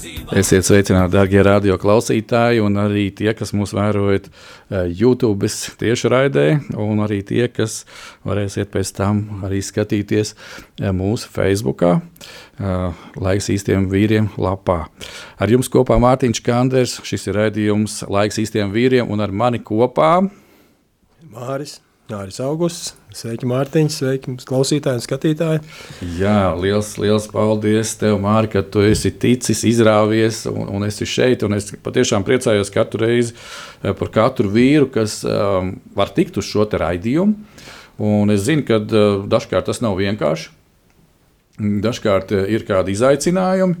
Esiet sveicināti, darbie radio klausītāji, un arī tie, kas mūs vērojat eh, YouTube tiešraidē, un arī tie, kas varēsiet pēc tam arī skatīties eh, mūsu Facebook, Laiks īstiem vīriem, lapā. Ar jums kopā Mārtiņš Kanders, šis ir raidījums Laiks īstiem vīriem, un ar mani kopā Māris, Māris Augusts. Sveiki, Mārtiņ, sveiki, klausītāji un skatītāji. Jā, liels, liels paldies tev, Mārtiņ, ka tu esi ticis, izrāvies un, un esi šeit. Un es patiešām priecājos katru reizi eh, par katru vīru, kas um, var tikt uz šo raidījumu. Un es zinu, ka uh, dažkārt tas nav vienkārši. Dažkārt uh, ir kādi izaicinājumi,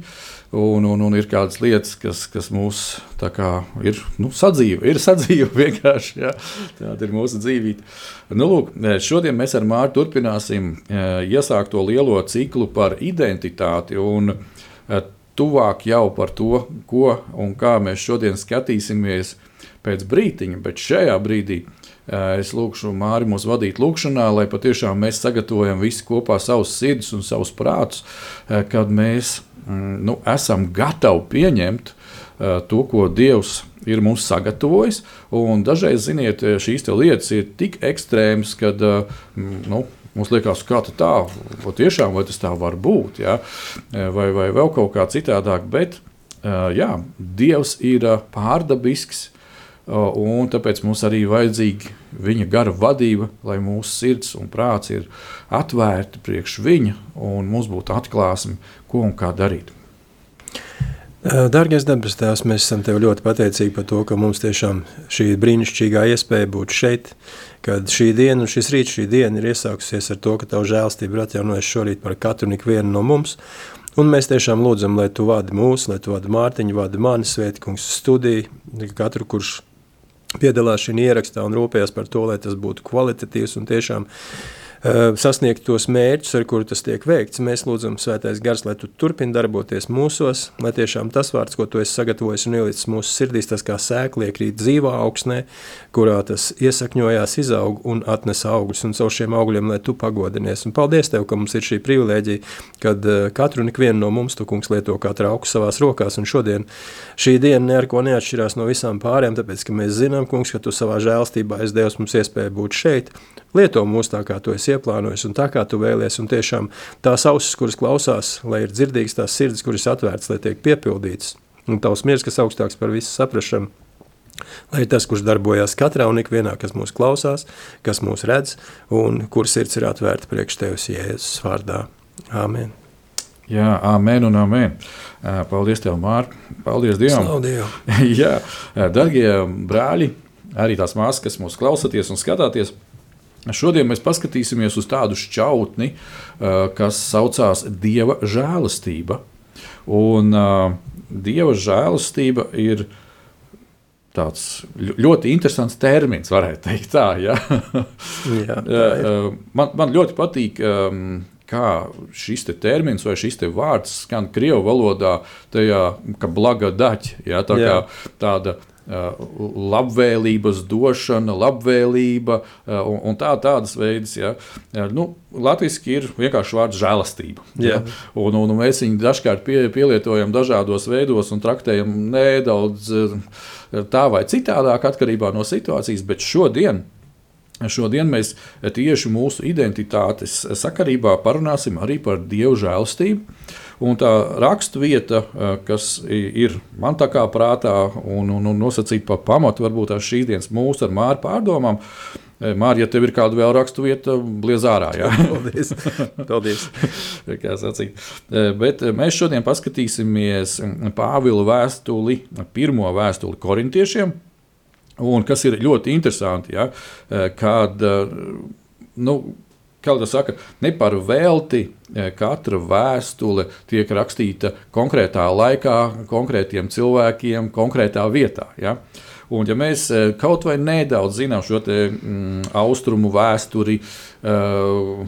un, un, un ir kādas lietas, kas, kas mūs kā, ir nu, sadzīvo. Ir sadzīvo vienkārši. Jā. Tāda ir mūsu dzīvība. Nu, lūk, šodien mēs ar Mārtu turpināsim uh, iesākt to lielo ciklu par identitāti. Un, uh, tuvāk jau par to, ko un kā mēs šodien skatīsimies pēc brīdiņa, bet šajā brīdī es lūgšu Māri mūs vadīt lūgšanā, lai patiešām mēs sagatavojam visi kopā savus sirdis un savus prātus, kad mēs nu, esam gatavi pieņemt to, ko Dievs ir mums sagatavojis. Dažreiz, ziniet, šīs lietas ir tik ekstrēmas, ka nu, mums liekas, kā tā, vai tiešām vai tas tā var būt, ja? vai, vai vēl kaut kā citādāk. Bet jā, Dievs ir pārdabisks. Un tāpēc mums arī vajadzīga viņa gara vadība, lai mūsu sirds un prāts ir atvērti priekš viņa, un mums būtu atklāsme, ko un kā darīt. Dārgais debes Tēvs, mēs esam Tev ļoti pateicīgi par to, ka mums tiešām šī brīnišķīgā iespēja būt šeit, kad šī diena un šis rīts, šī diena ir iesākusies ar to, ka Tavu žēlstību ir atjaunojusi šorīt par katru un ikvienu no mums, un mēs tiešām lūdzam, lai Tu vadi mūs, lai Tu vadi Mārtiņu, vadi mani, svēti kungs studiju, katru, kurš piedalās šajā ierakstā un rūpējas par to, lai tas būtu kvalitatīvs un tiešām sasniegt tos mērķus, ar kuru tas tiek veikts. Mēs lūdzam, Svētais Gars, lai tu turpini darboties mūsos, lai tiešām tas vārds, ko tu esi sagatavojis un ielicis mūsu sirdīs, tas kā sēkla iekrīt dzīvā augsnē, kurā tas iesakņojās, izaug un atnes augļus, un caur šiem augļiem, lai tu pagodinies. Un paldies Tev, ka mums ir šī privilēģija, kad uh, katru un ikvienu no mums tu, kungs, lieto kā trauku savās rokās, un šodien šī diena ne ar ko neatšķirās no visām pārējām, tāpēc, ka mēs zinām, kungs, ka tu savā žēlstībā esi devis mums iespēju būt šeit, lieto mūs tā, kā tu esi ieplānojis un tā, kā tu vēlies, un tiešām tās ausis, kuras klausās, lai ir dzirdīgas tās sirds, kuras atvērts, lai tiek piepildītas, un tavs miers, kas augstāks par visu saprašanu, lai tas, kurš darbojas katrā un ikvienā, kas mūs klausās, kas mūs redz, un kur sirds ir atvērta priekš Tevis Jēzus vārdā. Āmen. Jā, amen un amen. Paldies, tev, Mārtiņ. Paldies Dievam. Dievu. Jā, darbie brāļi, arī tās māsas, kas mūs klausāties un skatāties. Šodien mēs paskatīsimies uz tādu šķautni, kas saucās Dieva žēlastība. Un uh, Dieva žēlastība ir tāds ļoti interesants termins, varētu teikt tā. Ja? Jā, tā ir. man, man ļoti patīk. Kā šis te termins vai šis vārds skan krievu valodā, tajā blaga daķa. Ja, tā kā tāda labvēlības došana, labvēlība uh, un, un tā, tādas veidas. Ja. Uh, nu, Latvijasiski ir vienkārši vārds žēlastība. Ja. Un, un mēs viņu dažkārt pie, pielietojam dažādos veidos un traktējam nedaudz tā vai citādāk atkarībā no situācijas, bet šodien Šodien mēs tieši mūsu identitātes sakarībā parunāsim arī par dievu žēlstību. Un tā raksturvieta, kas ir man tā kā prātā un, un, un nosacīta par pamatu varbūt tās šīs dienas mūsu ar māru pārdomām, Mārija, ja tev ir kāda vēl raksturvieta, bliez ārā. Jā, paldies. paldies. Kā sacīt. Bet mēs šodien paskatīsimies Pāvila vēstuli, pirmo vēstuli korintiešiem. Un kas ir ļoti interesanti, ja, kad nu, kā jau saka, ne par velti katra vēstule tiek rakstīta konkrētā laikā, konkrētiem cilvēkiem, konkrētā vietā. Ja. Un, ja mēs kaut vai nedaudz zinām šo te, mm, austrumu vēsturi, uh,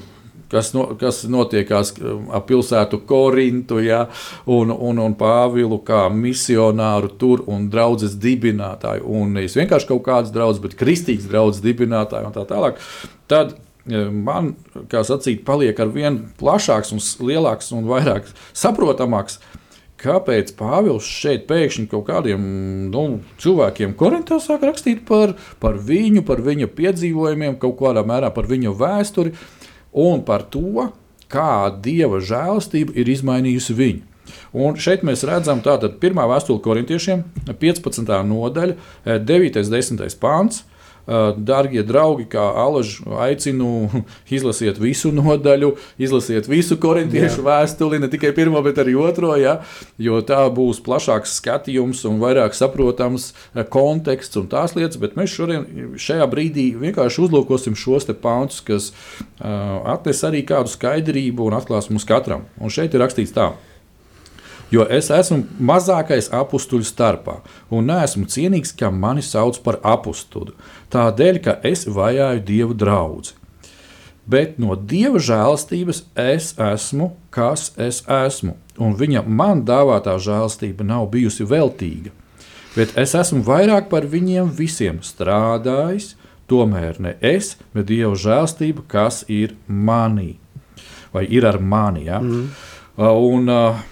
kas, no, kas notiekās ap pilsētu Korintu ja, un, un, un Pāvilu kā misionāru tur un draudzes dibinātāju. Un nevis vienkārši kaut kāds draugs, bet kristīgs draugs dibinātāju un tā tālāk. Tad e, man, kā sacīt, paliek ar vien plašāks un lielāks un vairāk saprotamāks. Kāpēc Pāvils šeit pēkšņi kaut kādiem nu, cilvēkiem Korintā sāk rakstīt par, par viņu, par viņa piedzīvojumiem, kaut kādā mērā par viņa vēsturi? Un par to, kā dieva žēlastība ir izmainījusi viņu. Un šeit mēs redzam, tātad pirmā vēstule korintiešiem, 15. nodaļa, 9. un 10. pāns. Darbie draugi, kā Alaži aicinu, izlasiet visu nodaļu, izlasiet visu korintiešu Jā. vēstuli, ne tikai pirmo, bet arī otro, ja, jo tā būs plašāks skatījums un vairāk saprotams konteksts un tās lietas. Bet mēs šodien, šajā brīdī vienkārši uzlūkosim šos pāntus, kas uh, atnes arī kādu skaidrību un atklās mums katram. Un šeit ir rakstīts tā jo es esmu mazākais apstuļu starpā, un neesmu cienīgs, ka mani sauc par apstuļu, tādēļ, ka es vajāju dievu draugu. Bet no dieva žēlastības es esmu, kas es esmu, un viņa man dāvātā žēlastība nav bijusi veltīga. Bet es esmu vairāk par viņiem visiem strādājis, tomēr ne es, bet dieva žēlastība, kas ir manī. Vai ir ar mani? Ja? Mm. Un, uh,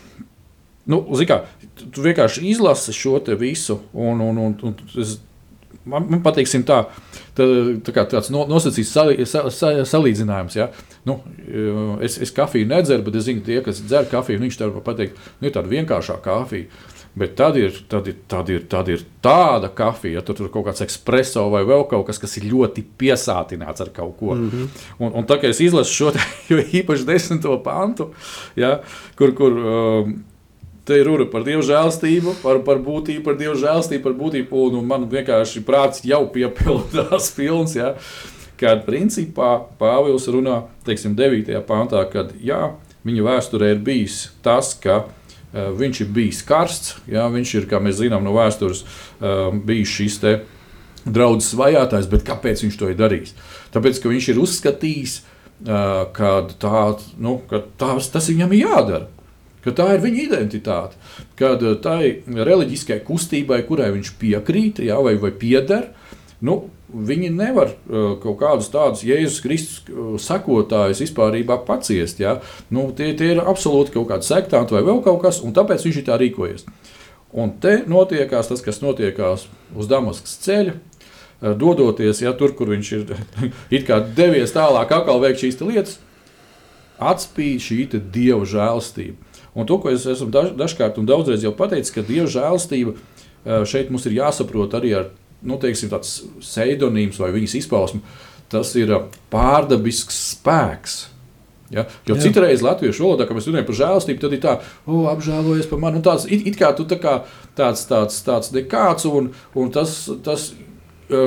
Nu, kā, tu vienkārši izlasi šo visu, un, un, un, un es, man, man patīksim tā, tā, tā kā tāds no, nosacīts sali, sa, sa, salīdzinājums. Ja? Nu, es, es kafiju nedzeru, bet es zinu, tie, kas dzer kafiju, viņš tā var pateikt, nu, tāda vienkāršā kafija. Bet tad ir, tad, ir, tad, ir, tad ir tāda kafija, ja tur ir kaut kāds espreso vai vēl kaut kas, kas ir ļoti piesātināts ar kaut ko. Mm -hmm. un, un tā kā es izlasu šo te, īpaši desmito pantu, ja, kur, kur um, Te ir runa par dievu žēlstību, par, par būtību, par dievu žēlstību, par būtību. Un, un man vienkārši prāts jau piepildās pilns. Ja, kad principā Pāvils runā teiksim, 9. pāntā, kad jā, viņa vēsturē ir bijis tas, ka uh, viņš ir bijis karsts. Jā, viņš ir, kā mēs zinām no vēstures, uh, bijis šis draudzes vajātais, bet kāpēc viņš to ir darījis? Tāpēc, ka viņš ir uzskatījis, uh, ka, tā, nu, ka tās, tas viņam ir jādara ka tā ir viņa identitāte, kad eh, tai reliģiskai kustībai, kurai viņš piekrīt jā, vai, vai pieder, nu, viņi nevar uh, kaut kādus tādus Jēzus Kristus uh, sekotājus vispār paciest. Ja? Nu, tie, tie ir absolūti kaut kādi sektanti vai vēl kaut kas, un tāpēc viņš ir tā rīkojies. Un te notiekās tas, kas notiekās uz Damaskas ceļa. Dodoties ja, tur, kur viņš ir devies tālāk, atkal veikt šīs lietas, atspīd šī dieva žēlstība. Un to, ko es esmu daž, dažkārt un daudzreiz jau pateicis, ka Dieva žēlastība šeit mums ir jāsaprot arī ar nu, teiksim, tāds pseidonīms vai viņas izpausmu. Tas ir pārdabisks spēks. Ja? Jo Jā. citreiz latviešu valodā, kad mēs runājam par žēlastību, tad ir tā, oh, apžēlojies par mani. Tāds, it, it kā tu tā kā tāds, tāds, tāds nekāds, un, un tas, tas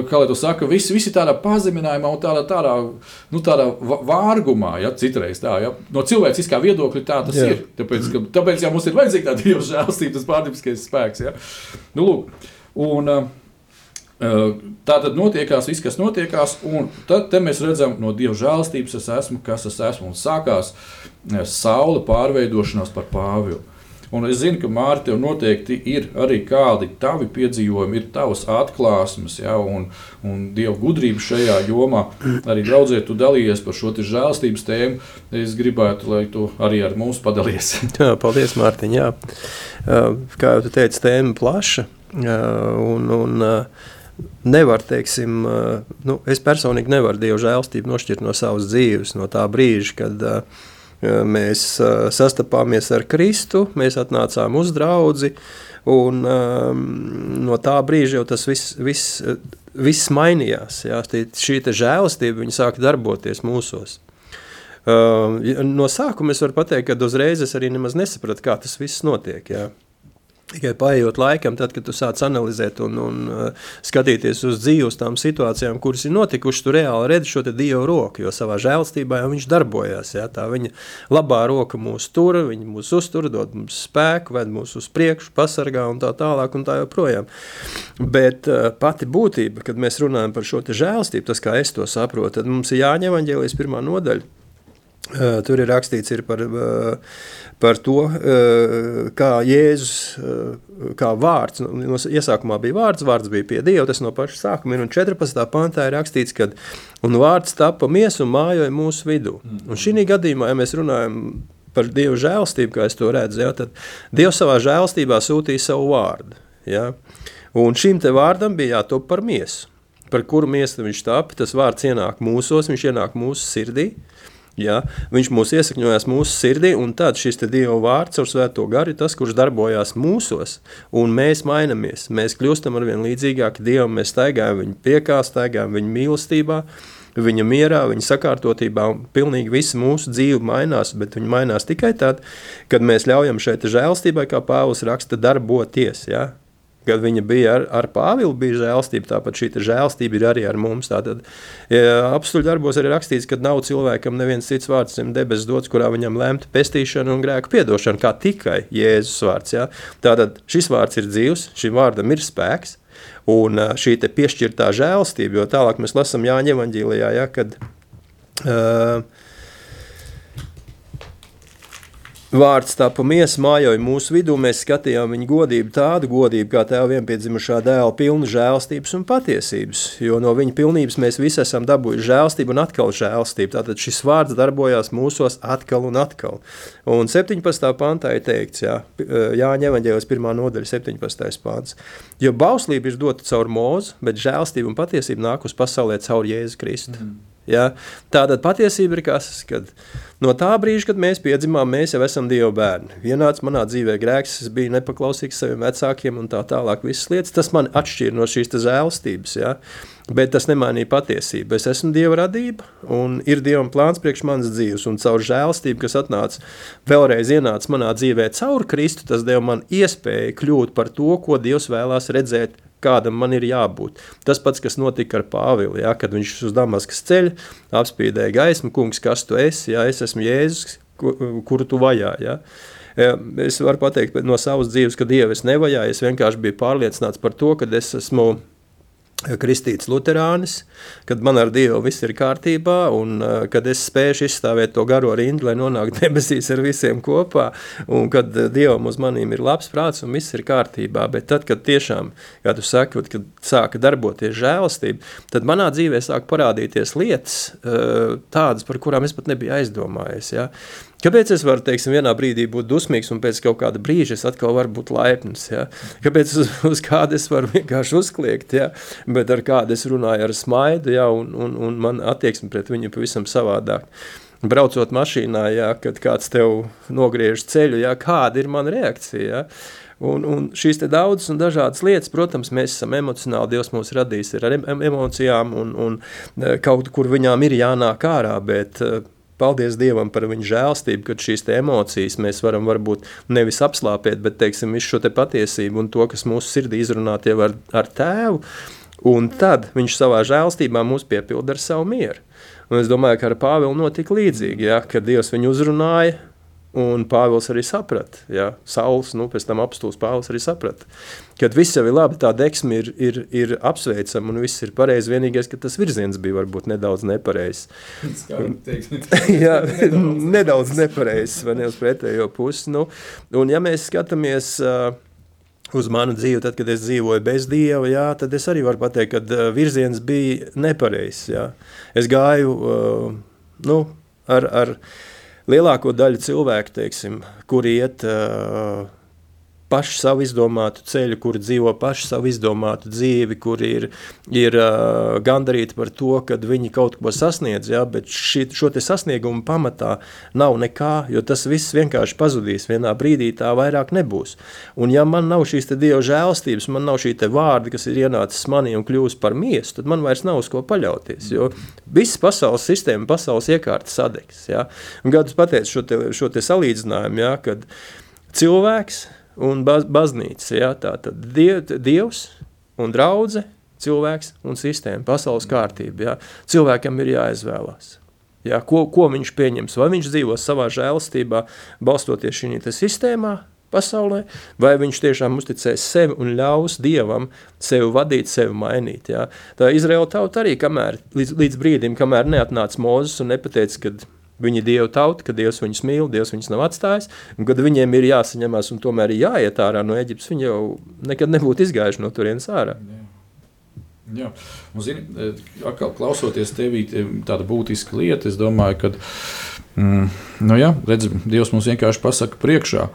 kā lai to saka, visi, visi tādā pazeminājumā un tādā, tādā, nu, tādā vārgumā, ja citreiz tā, ja, no cilvēciskā viedokļa tā tas Jā. ir. Tāpēc, ka, tāpēc jau mums ir vajadzīga tā dieva žēlstība, tas pārdabiskais spēks. Ja. Nu, lūk, un, Tā tad notiekās viss, kas notiekās, un tad mēs redzam, no Dieva žēlstības es esmu, kas es esmu. Un sākās saule pārveidošanās par Pāvilu. Un es zinu, ka Mārtiņa tev noteikti ir arī kādi tavi piedzīvojumi, ir tavas atklāsmes, ja, un, un dieva gudrība šajā jomā. Arī draudzē, tu dalījies par šo žēlstības tēmu. Es gribētu, lai tu arī ar mums padalies. jā, paldies, Mārtiņ. Jā. Kā jau tu teici, tēma plaša. Un, un, nevar, teiksim, nu, es personīgi nevaru Dieva žēlstību nošķirt no savas dzīves, no tā brīža, kad mēs sastapāmies ar Kristu, mēs atnācām uz draudzi, un no tā brīža jau tas viss, viss, viss mainījās. Jā, šī žēlastība sāka darboties mūsos. No sākuma es varu pateikt, ka uzreiz es arī nemaz nesapratu, kā tas viss notiek. Jā. Tikai paiet laikam, tad, kad tu sāc analizēt un, un uh, skatīties uz dzīvi, uz tām situācijām, kuras ir notikušas, tu reāli redzi šo dievu roku, jo savā žēlstībā jau viņš darbojas. Ja? Tā viņa labā roka mūs tur, viņa mūs uztur, dod mums spēku, ved mūs uz priekšu, pasargā un tā tālāk un tā joprojām. Bet uh, pati būtība, kad mēs runājam par šo žēlstību, tas kā es to saprotu, tad mums ir jāņem evaņģēlijas pirmā nodaļa. Uh, tur ir rakstīts ir par uh, par to, eh, kā Jēzus, eh, kā vārds, no iesākumā bija vārds, vārds bija pie Dieva, tas no paša sākuma ir, un 14. pantā ir rakstīts, ka un vārds tapa miesu un mājoja mūsu vidū. Un šī gadījumā, ja mēs runājam par Dieva žēlstību, kā es to redzu, ja, tad Dievs savā žēlstībā sūtīja savu vārdu. Ja, un šim te vārdam bija jātop par miesu. Par kuru miesu viņš tapa, tas vārds ienāk mūsos, viņš ienāk mūsu sirdī. Ja? Viņš mūs iesakņojās mūsu sirdī, un tad šis Dieva vārds ar svēto garu ir tas, kurš darbojās mūsos, un mēs mainamies. Mēs kļūstam ar vien līdzīgāki Dievam, mēs staigājam viņa priekā, staigājam viņa mīlestībā, viņa mierā, viņa sakārtotībā, un pilnīgi visa mūsu dzīve mainās, bet viņa mainās tikai tad, kad mēs ļaujam šeit žēlstībai, kā Pāvils raksta, darboties. Ja? Kad viņa bija ar, ar Pāvilu, bija žēlstība, tāpat šī žēlstība ir arī ar mums. Tātad apstuļu darbos arī rakstīts, ka nav cilvēkam neviens cits vārds zem debesis dots, kurā viņam lemta pestīšana un grēku piedošana, kā tikai Jēzus vārds. Ja? Tātad šis vārds ir dzīvs, šim vārdam ir spēks, un šī piešķirtā žēlstība, jo tālāk mēs lasām Jāņa evaņģīlijā, ja, kad uh, Vārds tapa miesa mājoja mūsu vidū, mēs skatījām viņa godību, tādu godību, kā tēva vienpiedzimušā dēla, pilnu žēlstības un patiesības. Jo no viņa pilnības mēs visi esam dabūjuši žēlstību un atkal žēlstību. Tātad šis vārds darbojās mūsos atkal un atkal. Un 17. pantā ir teikts, jā, Jāņa evaņģēlis 1. nodaļa, 17. pants. Jo bauslība ir dota caur mūzu, bet žēlstība un patiesība nāk uz pasaulē caur Jēzu Kristu. Mm. Ja? Tātad patiesība ir kas, kad no tā brīža, kad mēs piedzimām, mēs jau esam Dieva bērni. Vienāds manā dzīvē grēks, es biju nepaklausīgs saviem vecākiem un tā tālāk. Visas lietas, tas man atšķīra no šīs žēlstības, ja? Bet tas nemainīja patiesību. Es esmu Dieva radība un ir Dievam plāns priekš manas dzīves. Un caur žēlstību, kas atnāca vēlreiz ienāca manā dzīvē caur Kristu, tas deva man iespēju kļūt par to, ko Dievs vēlās redzēt kādam man ir jābūt. Tas pats, kas notika ar Pāvilu, ja, kad viņš uz Damaskas ceļa apspīdēja gaismu, kungs, kas tu esi, ja es esmu Jēzus, kuru tu vajā. Ja. Es varu pateikt no savas dzīves, ka Dievu es nevajāju, es vienkārši biju pārliecināts par to, ka es esmu kristīts luterānis, kad man ar Dievu viss ir kārtībā, un uh, kad es spēju izstāvēt to garo rindu, lai nonāktu debesīs ar visiem kopā, un kad Dievam uz manīm ir labs prāts un viss ir kārtībā. Bet tad, kad tiešām, kā tu saki, kad sāka darboties žēlastība, tad manā dzīvē sāk parādīties lietas, uh, tādas, par kurām es pat nebiju aizdomājies. Ja? Kāpēc es varu, teiksim, vienā brīdī būt dusmīgs, un pēc kāda brīža es atkal varu būt laipns? Ja? Kāpēc uz, uz kādu es varu vienkārši uzkliegt, ja? bet ar kādu es runāju ar smaidu, ja? un, un, un man attieksme pret viņu pavisam savādāk. Braucot mašīnā, ja, kad kāds tev nogriež ceļu, ja, kāda ir mana reakcija? Ja? Un, un šīs daudzas un dažādas lietas, protams, mēs esam emocionāli. Dievs mūs radījis ar emocijām, un, un e, kaut kur viņām ir jānāk ārā. Bet e, paldies Dievam par viņa žēlstību, ka šīs emocijas mēs varam varbūt nevis apslāpēt, bet teiksim, visu šo te patiesību un to, kas mūsu sirdī izrunāt jau ar, ar tēvu. Un tad viņš savā žēlstībā mūs piepilda ar savu mieru. Un es domāju, ka ar Pāvilu notika līdzīgi, ja, kad Dievs viņu uzrunāja, Un Pāvils arī saprata, ja Sauls, nu, pēc tam apstults Pāvils arī saprata, ka viss jau ir labi, tā deksme ir, ir, ir apsveicama un viss ir pareizi. Vienīgais, ka tas virziens bija varbūt nedaudz nepareizs. Jā, nedaudz nepareizs vai ne uz pretējo pusi. Nu, un ja mēs skatāmies uh, uz manu dzīvi, tad, kad es dzīvoju bez Dieva, jā, tad es arī varu pateikt, ka virziens bija nepareizs. Es gāju uh, nu, ar, ar lielāko daļu cilvēku, teiksim, kuri iet uh, pašu savu izdomātu ceļu, kuri dzīvo pašu savu izdomātu dzīvi, kuri ir, ir uh, gandarīti par to, ka viņi kaut ko sasniedz, ja, bet ši, šo te sasniegumu pamatā nav nekā, jo tas viss vienkārši pazudīs. Vienā brīdī tā vairāk nebūs. Un ja man nav šīs te Dieva žēlstības, man nav šī te vārdi, kas ir ienācis manī un kļūst par miesu, tad man vairs nav uz ko paļauties, jo viss pasaules sistēma, pasaules iekārta sadegs. Ja. Un gadus pateicu šo te, šo te salīdzinājumu, ja, kad cilvēks un baz, baznīca. Ja, tā tad diev, Dievs un draudze, cilvēks un sistēma, pasaules kārtība. Ja. Cilvēkam ir jāizvēlās. Ja, ko, ko viņš pieņems? Vai viņš dzīvos savā žēlastībā, balstoties šī sistēmā, pasaulē, vai viņš tiešām uzticēs sevi un ļaus Dievam sevi vadīt, sevi mainīt. Ja. Tā Izraela tauta arī, kamēr, līdz, līdz brīdim, kamēr neatnāca Mozus un nepateica, kad Viņi ir Dieva tauta, ka Dievs viņus mīl, Dievs viņus nav atstājis. Un, kad viņiem ir jāsaņemās un tomēr ir jāiet ārā no Eģiptes, viņi jau nekad nebūtu izgājuši no turienes ārā. Jā. Un, zini, atkal klausoties tevī, tāda būtiska lieta, es domāju, ka mm, nu jā, redz, Dievs mums vienkārši pasaka priekšā,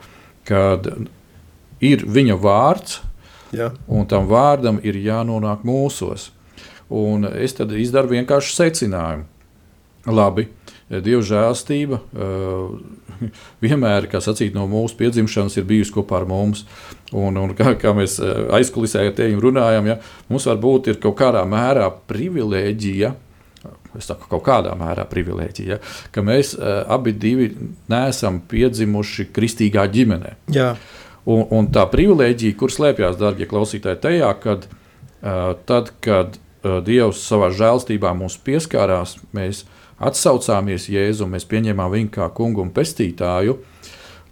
ka ir viņa vārds, jā. un tam vārdam ir jānonāk mūsos. Un es tad izdaru vienkārši secinājumu. Labi, Dieva žēlstība eh, vienmēr, kā sacīt, no mūsu piedzimšanas ir bijusi kopā ar mums. Un, un kā, kā mēs eh, aizkulisē ar tevi runājam, ja, mums varbūt ir kaut kādā mērā privilēģija. Es saku, kaut kādā mērā privilēģija, ja, ka mēs uh, abi neesam piedzimuši kristīgā ģimenē. Jā. Un, un tā privilēģija, kur slēpjas, darbie klausītāji, tajā, kad, tad, kad Dievs savā žēlstībā mums pieskārās, mēs atsaucāmies Jēzu, mēs pieņēmām viņu kā kungu un pestītāju,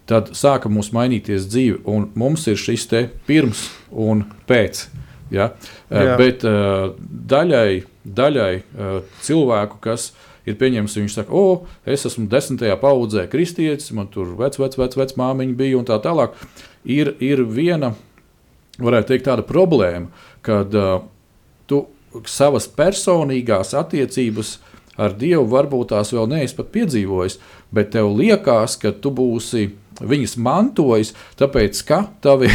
tad sāka mums mainīties dzīve. Un mums ir šis te pirms un pēc. Ja? Jā. Bet uh, daļai, daļai uh, cilvēku, kas ir pieņemts, viņš saka, o, es esmu desmitajā paudzē kristietis, man tur vec, vec, vec, vec māmiņa bija un tā tālāk. Ir, ir viena, varētu teikt, tāda problēma, kad uh, tu savas personīgās attiecības ar Dievu varbūt tās vēl neesi pat piedzīvojis, bet tev liekas, ka tu būsi viņas mantojis, tāpēc ka tavi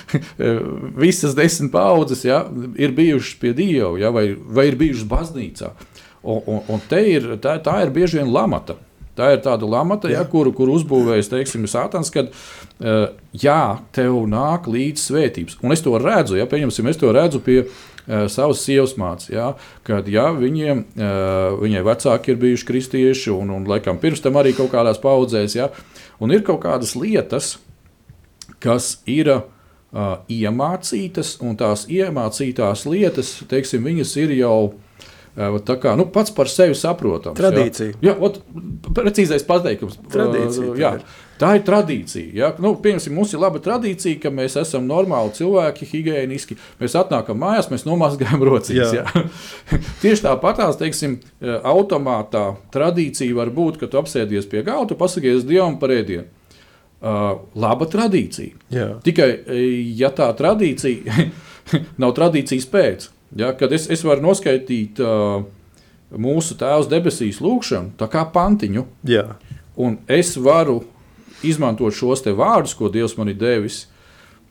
visas desmit paudzes ja, ir bijušas pie Dieva ja, vai, vai ir bijušas baznīcā. Un, un, un ir, tā, tā ir bieži vien lamata. Tā ir tāda lamata, ja, kuru, kuru uzbūvējas teiksim, Sātans, kad uh, jā, tev nāk līdz svētības. Un es to redzu, ja pieņemsim, es to redzu pie uh, savas sievas mācības. Ja, kad ja, viņiem, uh, viņai vecāki ir bijuši kristieši, un, un laikam pirms tam arī kaut kādās paudzēs, ja, un ir kaut kādas lietas, kas ir uh, iemācītas, un tās iemācītās lietas, teiksim, viņas ir jau Tā kā nu, pats par sevi saprotams. Tradīcija. Jā, jā ot, precīzais pateikums. Tradīcija. Jā, tā ir tradīcija. Jā. Nu, piemēram, mums ir laba tradīcija, ka mēs esam normāli cilvēki, higiēniski. Mēs atnākam mājās, mēs nomazgājam rociņas. Tieši tāpatās, teiksim, automātā tradīcija var būt, ka tu apsēdies pie galda, pasakies Dievam par ēdienu. Uh, laba tradīcija. Jā. Tikai, ja tā tradīcija nav tradīcijas pēc, Ja, kad es, es varu noskaidrot uh, mūsu Tēvs debesīs lūgšanu, tā kā pantiņu, Jā. un es varu izmantot šos vārdus, ko Dievs man ir devis,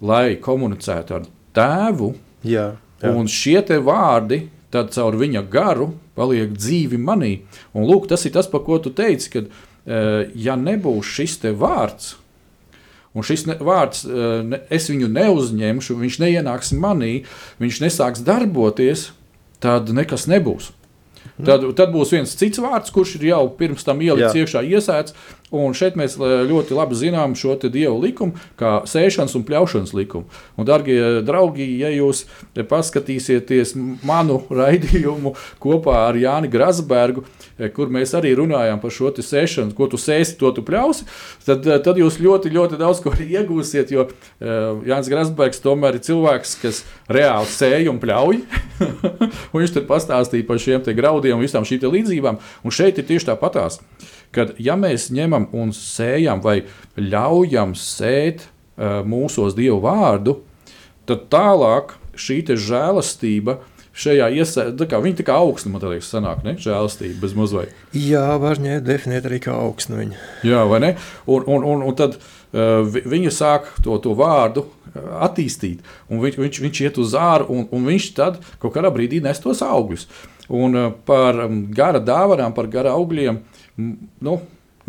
lai komunicētu ar Tēvu. Jā, jā. Un šie vārdi tad caur viņa garu paliek dzīvi manī. Un lūk, tas ir tas, par ko tu teici, ka, uh, ja nebūs šis vārds, Un šis ne, vārds, eh, ne, es viņu neuzņemšu, viņš neienāks manī, viņš nesāks darboties, tad nekas nebūs. Tad, tad būs viens cits vārds, kurš ir jau pirms tam ielikts Jā. iekšā, iesēts. Un šeit mēs ļoti labi zinām šo dievu likumu, kā sēšanas un pļaušanas likumu. Un, darbie draugi, ja jūs paskatīsieties manu raidījumu kopā ar Jāni Grasbergu, kur mēs arī runājām par šo sēšanu, ko tu sēsi, to tu pļausi, tad, tad jūs ļoti, ļoti daudz ko iegūsiet. Jo uh, Jānis Grasbergs tomēr ir cilvēks, kas reāli sēž un pļauj. un viņš tur pastāstīja par šiem graudiem un visām šīm līdzībām. Un šeit ir tieši tāpatās kad ja mēs ņemam un sējam vai ļaujam sēt uh, mūsos Dievu vārdu, tad tālāk šī žēlastība, šajā iesaistē, viņi tā kā augstu, man liekas, sanāk, ne? Žēlastība bez mazliet. Jā, var ņemt definēt arī kā augstu viņa. Jā, vai ne? Un, un, un, un tad uh, viņa sāk to, to vārdu attīstīt, un viņš, viņš, viņš iet uz āru, un, un viņš tad kaut kādā brīdī nes tos augļus. Un uh, par um, gara dāvanām, par gara augļiem, nu,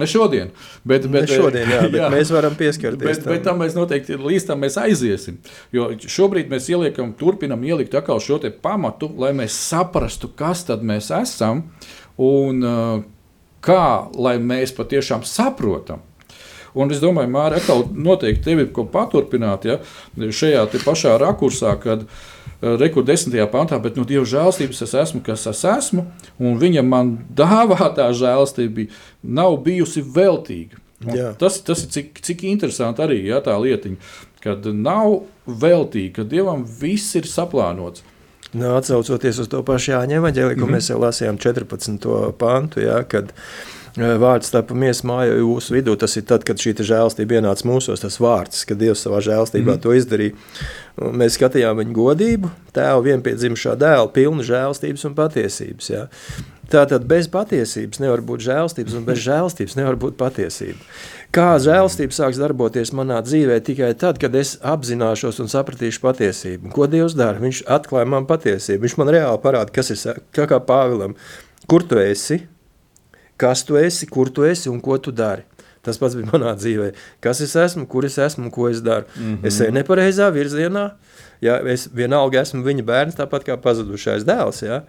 Ne šodien, bet, bet, ne šodien jā, bet jā, mēs varam pieskarties. Bet, tam. bet tam mēs noteikti līdz tam aiziesim. Jo šobrīd mēs ieliekam, turpinam ielikt šo pamatu, lai mēs saprastu, kas tad mēs esam un uh, kā, lai mēs patiešām saprotam. Un es domāju, Mārķis, atkal noteikti tev ir ko paturpināt ja, šajā pašā rakursā, kad uh, Eh, rekur desmitajā pantā, bet no nu, Dieva žēlstības es esmu, kas es esmu, un viņa man dāvātā žēlstība nav bijusi veltīga. Tas, tas ir cik, cik interesanti arī ja, tā lietiņa, kad nav veltīgi, ka Dievam viss ir saplānots. Nu, atcaucoties uz to pašu Jāņa evaņģēliju, ko mm -hmm. mēs jau lasījām 14. pantu, ja, kad uh, vārds tapamies mājā jūsu vidū. Tas ir tad, kad šī žēlastība ienāca mūsos, tas vārds, kad Dievs savā žēlastībā mm. to izdarīja. Mēs skatījām viņa godību, tēva vienpiedzimušā dēla, pilnu žēlastības un patiesības. Ja. Tātad bez patiesības nevar būt žēlstības, un bez žēlstības nevar būt patiesība. Kā žēlstība sāks darboties manā dzīvē tikai tad, kad es apzināšos un sapratīšu patiesību. Ko Dievs dara? Viņš atklāja man patiesību. Viņš man reāli parāda, kas ir kā, kā Pāvilam. Kur tu esi? Kas tu esi, kur tu esi un ko tu dari. Tas pats bija manā dzīvē. Kas es esmu, kur es esmu un ko es daru. Mm -hmm. Es eju nepareizā virzienā. Ja, es vienalga esmu viņa bērns, tāpat kā pazudušais dēls. Ja.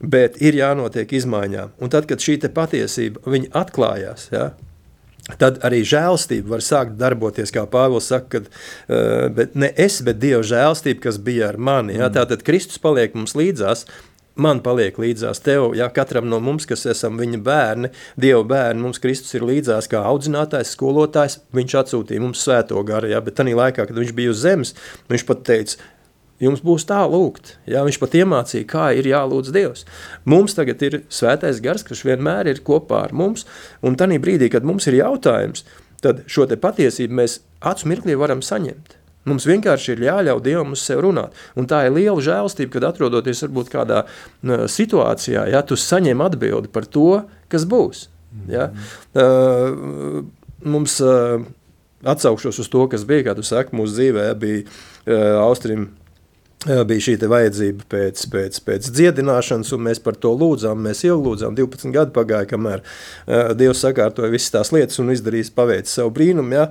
Bet ir jānotiek izmaiņām. Un tad, kad šī patiesība atklājās, ja, tad arī žēlstība var sākt darboties, kā Pāvils saka, kad, uh, ne es, bet Dieva žēlstība, kas bija ar mani. Ja, mm. Tātad Kristus paliek mums līdzās, man paliek līdzās tev, ja katram no mums, kas esam viņa bērni, Dieva bērni, mums Kristus ir līdzās kā audzinātājs, skolotājs, viņš atsūtīja mums svēto garu, ja, bet tanī laikā, kad viņš bija uz zemes, viņš pat teica, jums būs tā lūgt, ja, viņš pat iemācīja, kā ir jālūdz Dievs. Mums tagad ir svētais gars, kas vienmēr ir kopā ar mums, un tanī brīdī, kad mums ir jautājums, tad šo te patiesību mēs acu mirklī varam saņemt. Mums vienkārši ir jāļauj Dievam uz sevi runāt. Un tā ir liela žēlstība, kad atrodoties varbūt kādā situācijā, ja tu saņem atbildi par to, kas būs. Ja? Uh, mums uh, atsaukšos uz to, kas bija, kā tu saki, mūsu dzīvē bija uh, Austrim bija šī vajadzība pēc, pēc, pēc dziedināšanas, un mēs par to lūdzām. Mēs ielūdzām, 12 gadi pagāja, kamēr uh, Dievs sakārtoja visas tās lietas un izdarīja paveicis savu brīnumu. Ja?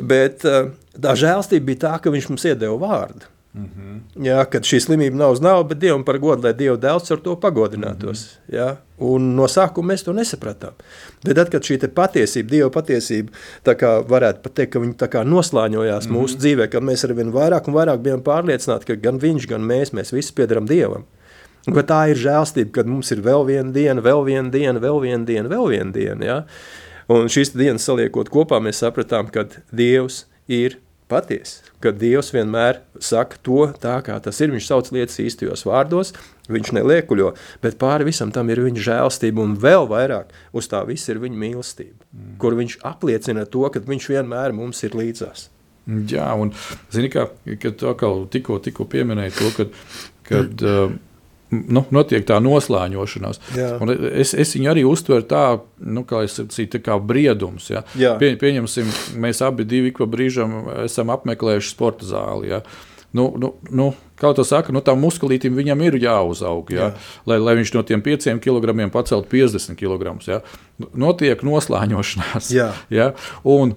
Bet uh, tā žēlstība bija tā, ka viņš mums iedeva vārdu. Mm -hmm. Jā, kad šī slimība nav uz naudu, bet Dievam par godu, lai Dieva dēls ar to pagodinātos. Mm -hmm. jā, un no sākuma mēs to nesapratām. Bet tad, kad šī patiesība, Dieva patiesība, varētu pat teikt, ka viņa noslāņojās mm -hmm. mūsu dzīvē, kad mēs arvien vairāk un vairāk bijām pārliecināti, ka gan viņš, gan mēs, mēs visi piedaram Dievam. Un, tā ir žēlstība, kad mums ir vēl viena diena, vēl viena diena, vēl viena diena, vēl viena diena. Ja? Un šīs dienas saliekot kopā, mēs sapratām, ka Dievs ir patiesa, ka Dievs vienmēr saka to tā, kā tas ir. Viņš sauc lietas īstajos vārdos, viņš neliekuļo, bet pāri visam tam ir viņa žēlstība, un vēl vairāk uz tā viss ir viņa mīlestība, mm. kur viņš apliecina to, ka viņš vienmēr mums ir līdzās. Jā, un zini, kā, kad tu atkal tikko, tikko pieminēji to, kad, kad uh, nu, notiek tā noslēņošanās. Es, es viņu arī uztveru tā, nu, kā sacīju, tā kā briedums. Ja? Pie, pieņemsim, mēs abi divi pa brīžam esam apmeklējuši sporta zāli. Ja? Nu, nu, nu, kā to saka, nu, tam muskulītam viņam ir jāuzaug, ja? Jā. lai, lai viņš no tiem 5 kg paceltu 50 kg. Ja? Notiek noslēņošanās. Jā. Ja? Un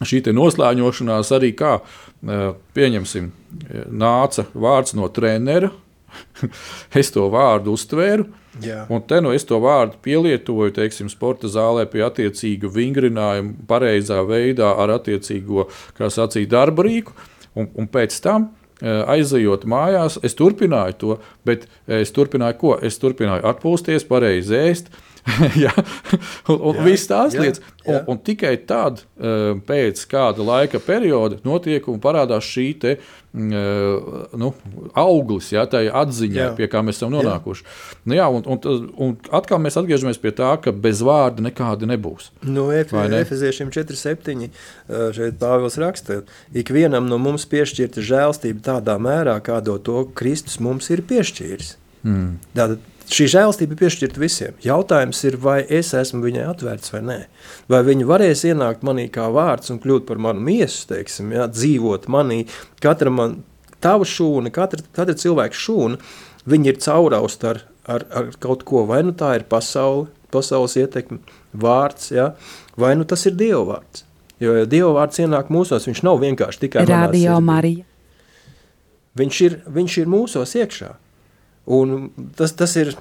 šī noslēņošanās arī kā pieņemsim, nāca vārds no trenera es to vārdu uztvēru. Jā. Un te nu es to vārdu pielietoju, teiksim, sporta zālē pie attiecīga vingrinājuma, pareizā veidā ar attiecīgo, kā sacīja, darba rīku. Un, un pēc tam, e, aizejot mājās, es turpināju to, bet es turpināju ko? Es turpināju atpūsties, pareizi ēst, ja? un, un viss tās jā, lietas. Un, jā. un tikai tad, eh, pēc kāda laika perioda, notiek un parādās šī te, eh, nu, auglis, ja, tā atziņa, Jā. pie kā mēs esam nonākuši. Jā. Nu, jā, un, un, un atkal mēs atgriežamies pie tā, ka bez vārda nekāda nebūs. No ne? Efeziešiem 4,7. šeit Pāvils raksta, ikvienam no mums piešķirta žēlstība tādā mērā, kādā to Kristus mums ir piešķīris. Mm. Tātad šī žēlstība ir piešķirta visiem. Jautājums ir, vai es esmu viņai atvērts vai nē. Vai viņa varēs ienākt manī kā vārds un kļūt par manu miesu, teiksim, jā, dzīvot manī. Katra man, tava šūna, katra, katra cilvēka šūna, viņi ir caurausta ar, ar, ar kaut ko. Vai nu tā ir pasaule, pasaules ietekme, vārds, ja? vai nu tas ir Dieva vārds. Jo Dieva vārds ienāk mūsos, viņš nav vienkārši tikai Radio. Marija. Viņš ir, viņš ir mūsos iekšā. Un tas, tas ir,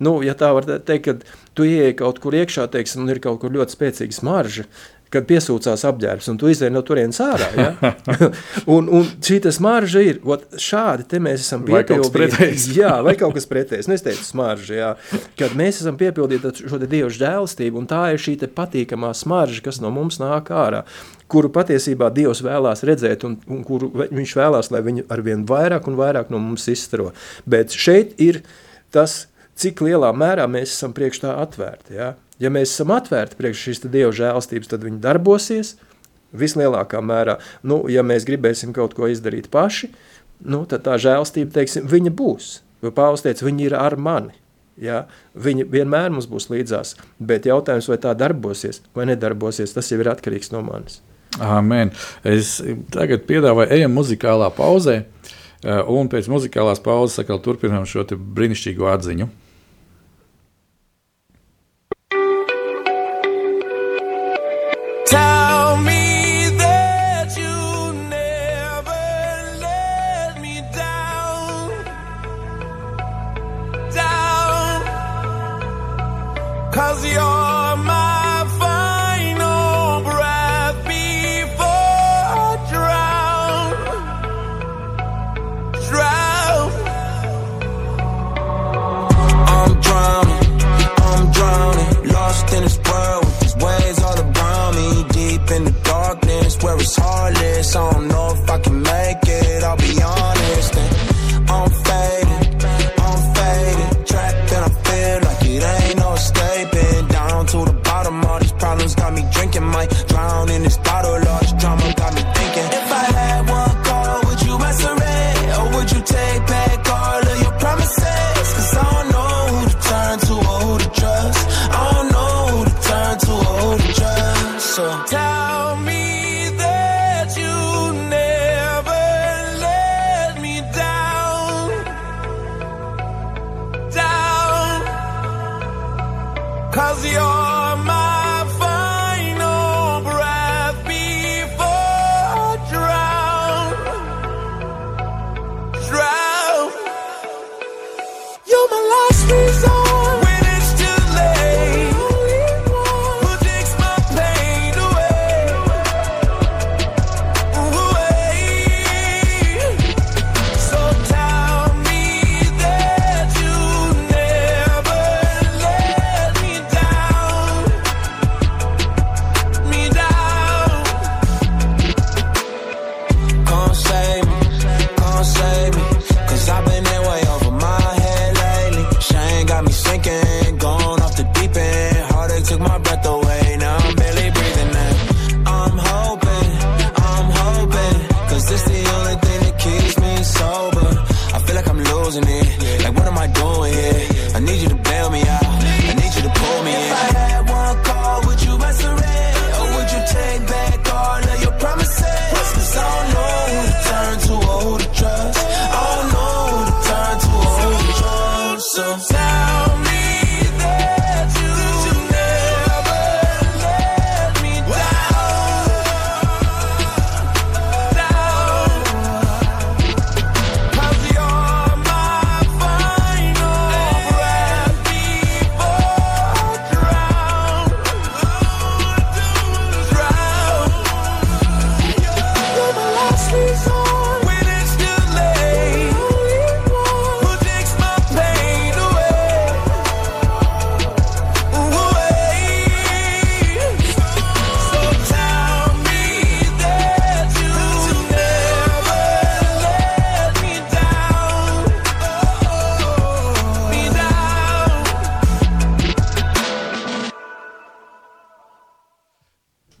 nu, ja tā var teikt, kad tu ieej kaut kur iekšā, teiksim, un ir kaut kur ļoti spēcīga smarža, kad piesūcās apģērbs, un tu izdeji no turienes ārā. Ja? un, un šī smarža ir, ot, šādi te mēs esam pretējs. Jā, vai kaut kas pretējs. Nu, Es teicu, smarža, jā. Kad mēs esam piepildīti šo te Dieva žēlstību, un tā ir šī patīkamā smarža, kas no mums nāk ārā, kuru patiesībā Dievs vēlās redzēt, un, un kuru viņš vēlās, lai viņu arvien vairāk un vairāk no mums izstaro. Bet šeit ir tas, cik lielā mērā mēs esam priekš tā atvērti. Ja, ja mēs esam atvērti priekš šīs Dieva žēlstības, tad viņi darbosies vislielākā mērā. Nu, ja mēs gribēsim kaut ko izdarīt paši, nu, tad tā žēlstība, teiksim, viņa būs. Jo Pāvils teica, viņi ir ar mani. Ja? Viņi vienmēr mums būs līdzās, bet jautājums, vai tā darbosies vai nedarbosies, tas jau ir atkarīgs no manis. Amen. Es tagad piedāvāju, ejam muzikālā pauzē, eh, un pēc muzikālās pauzes atkal turpinām šo brīnišķīgo atziņu.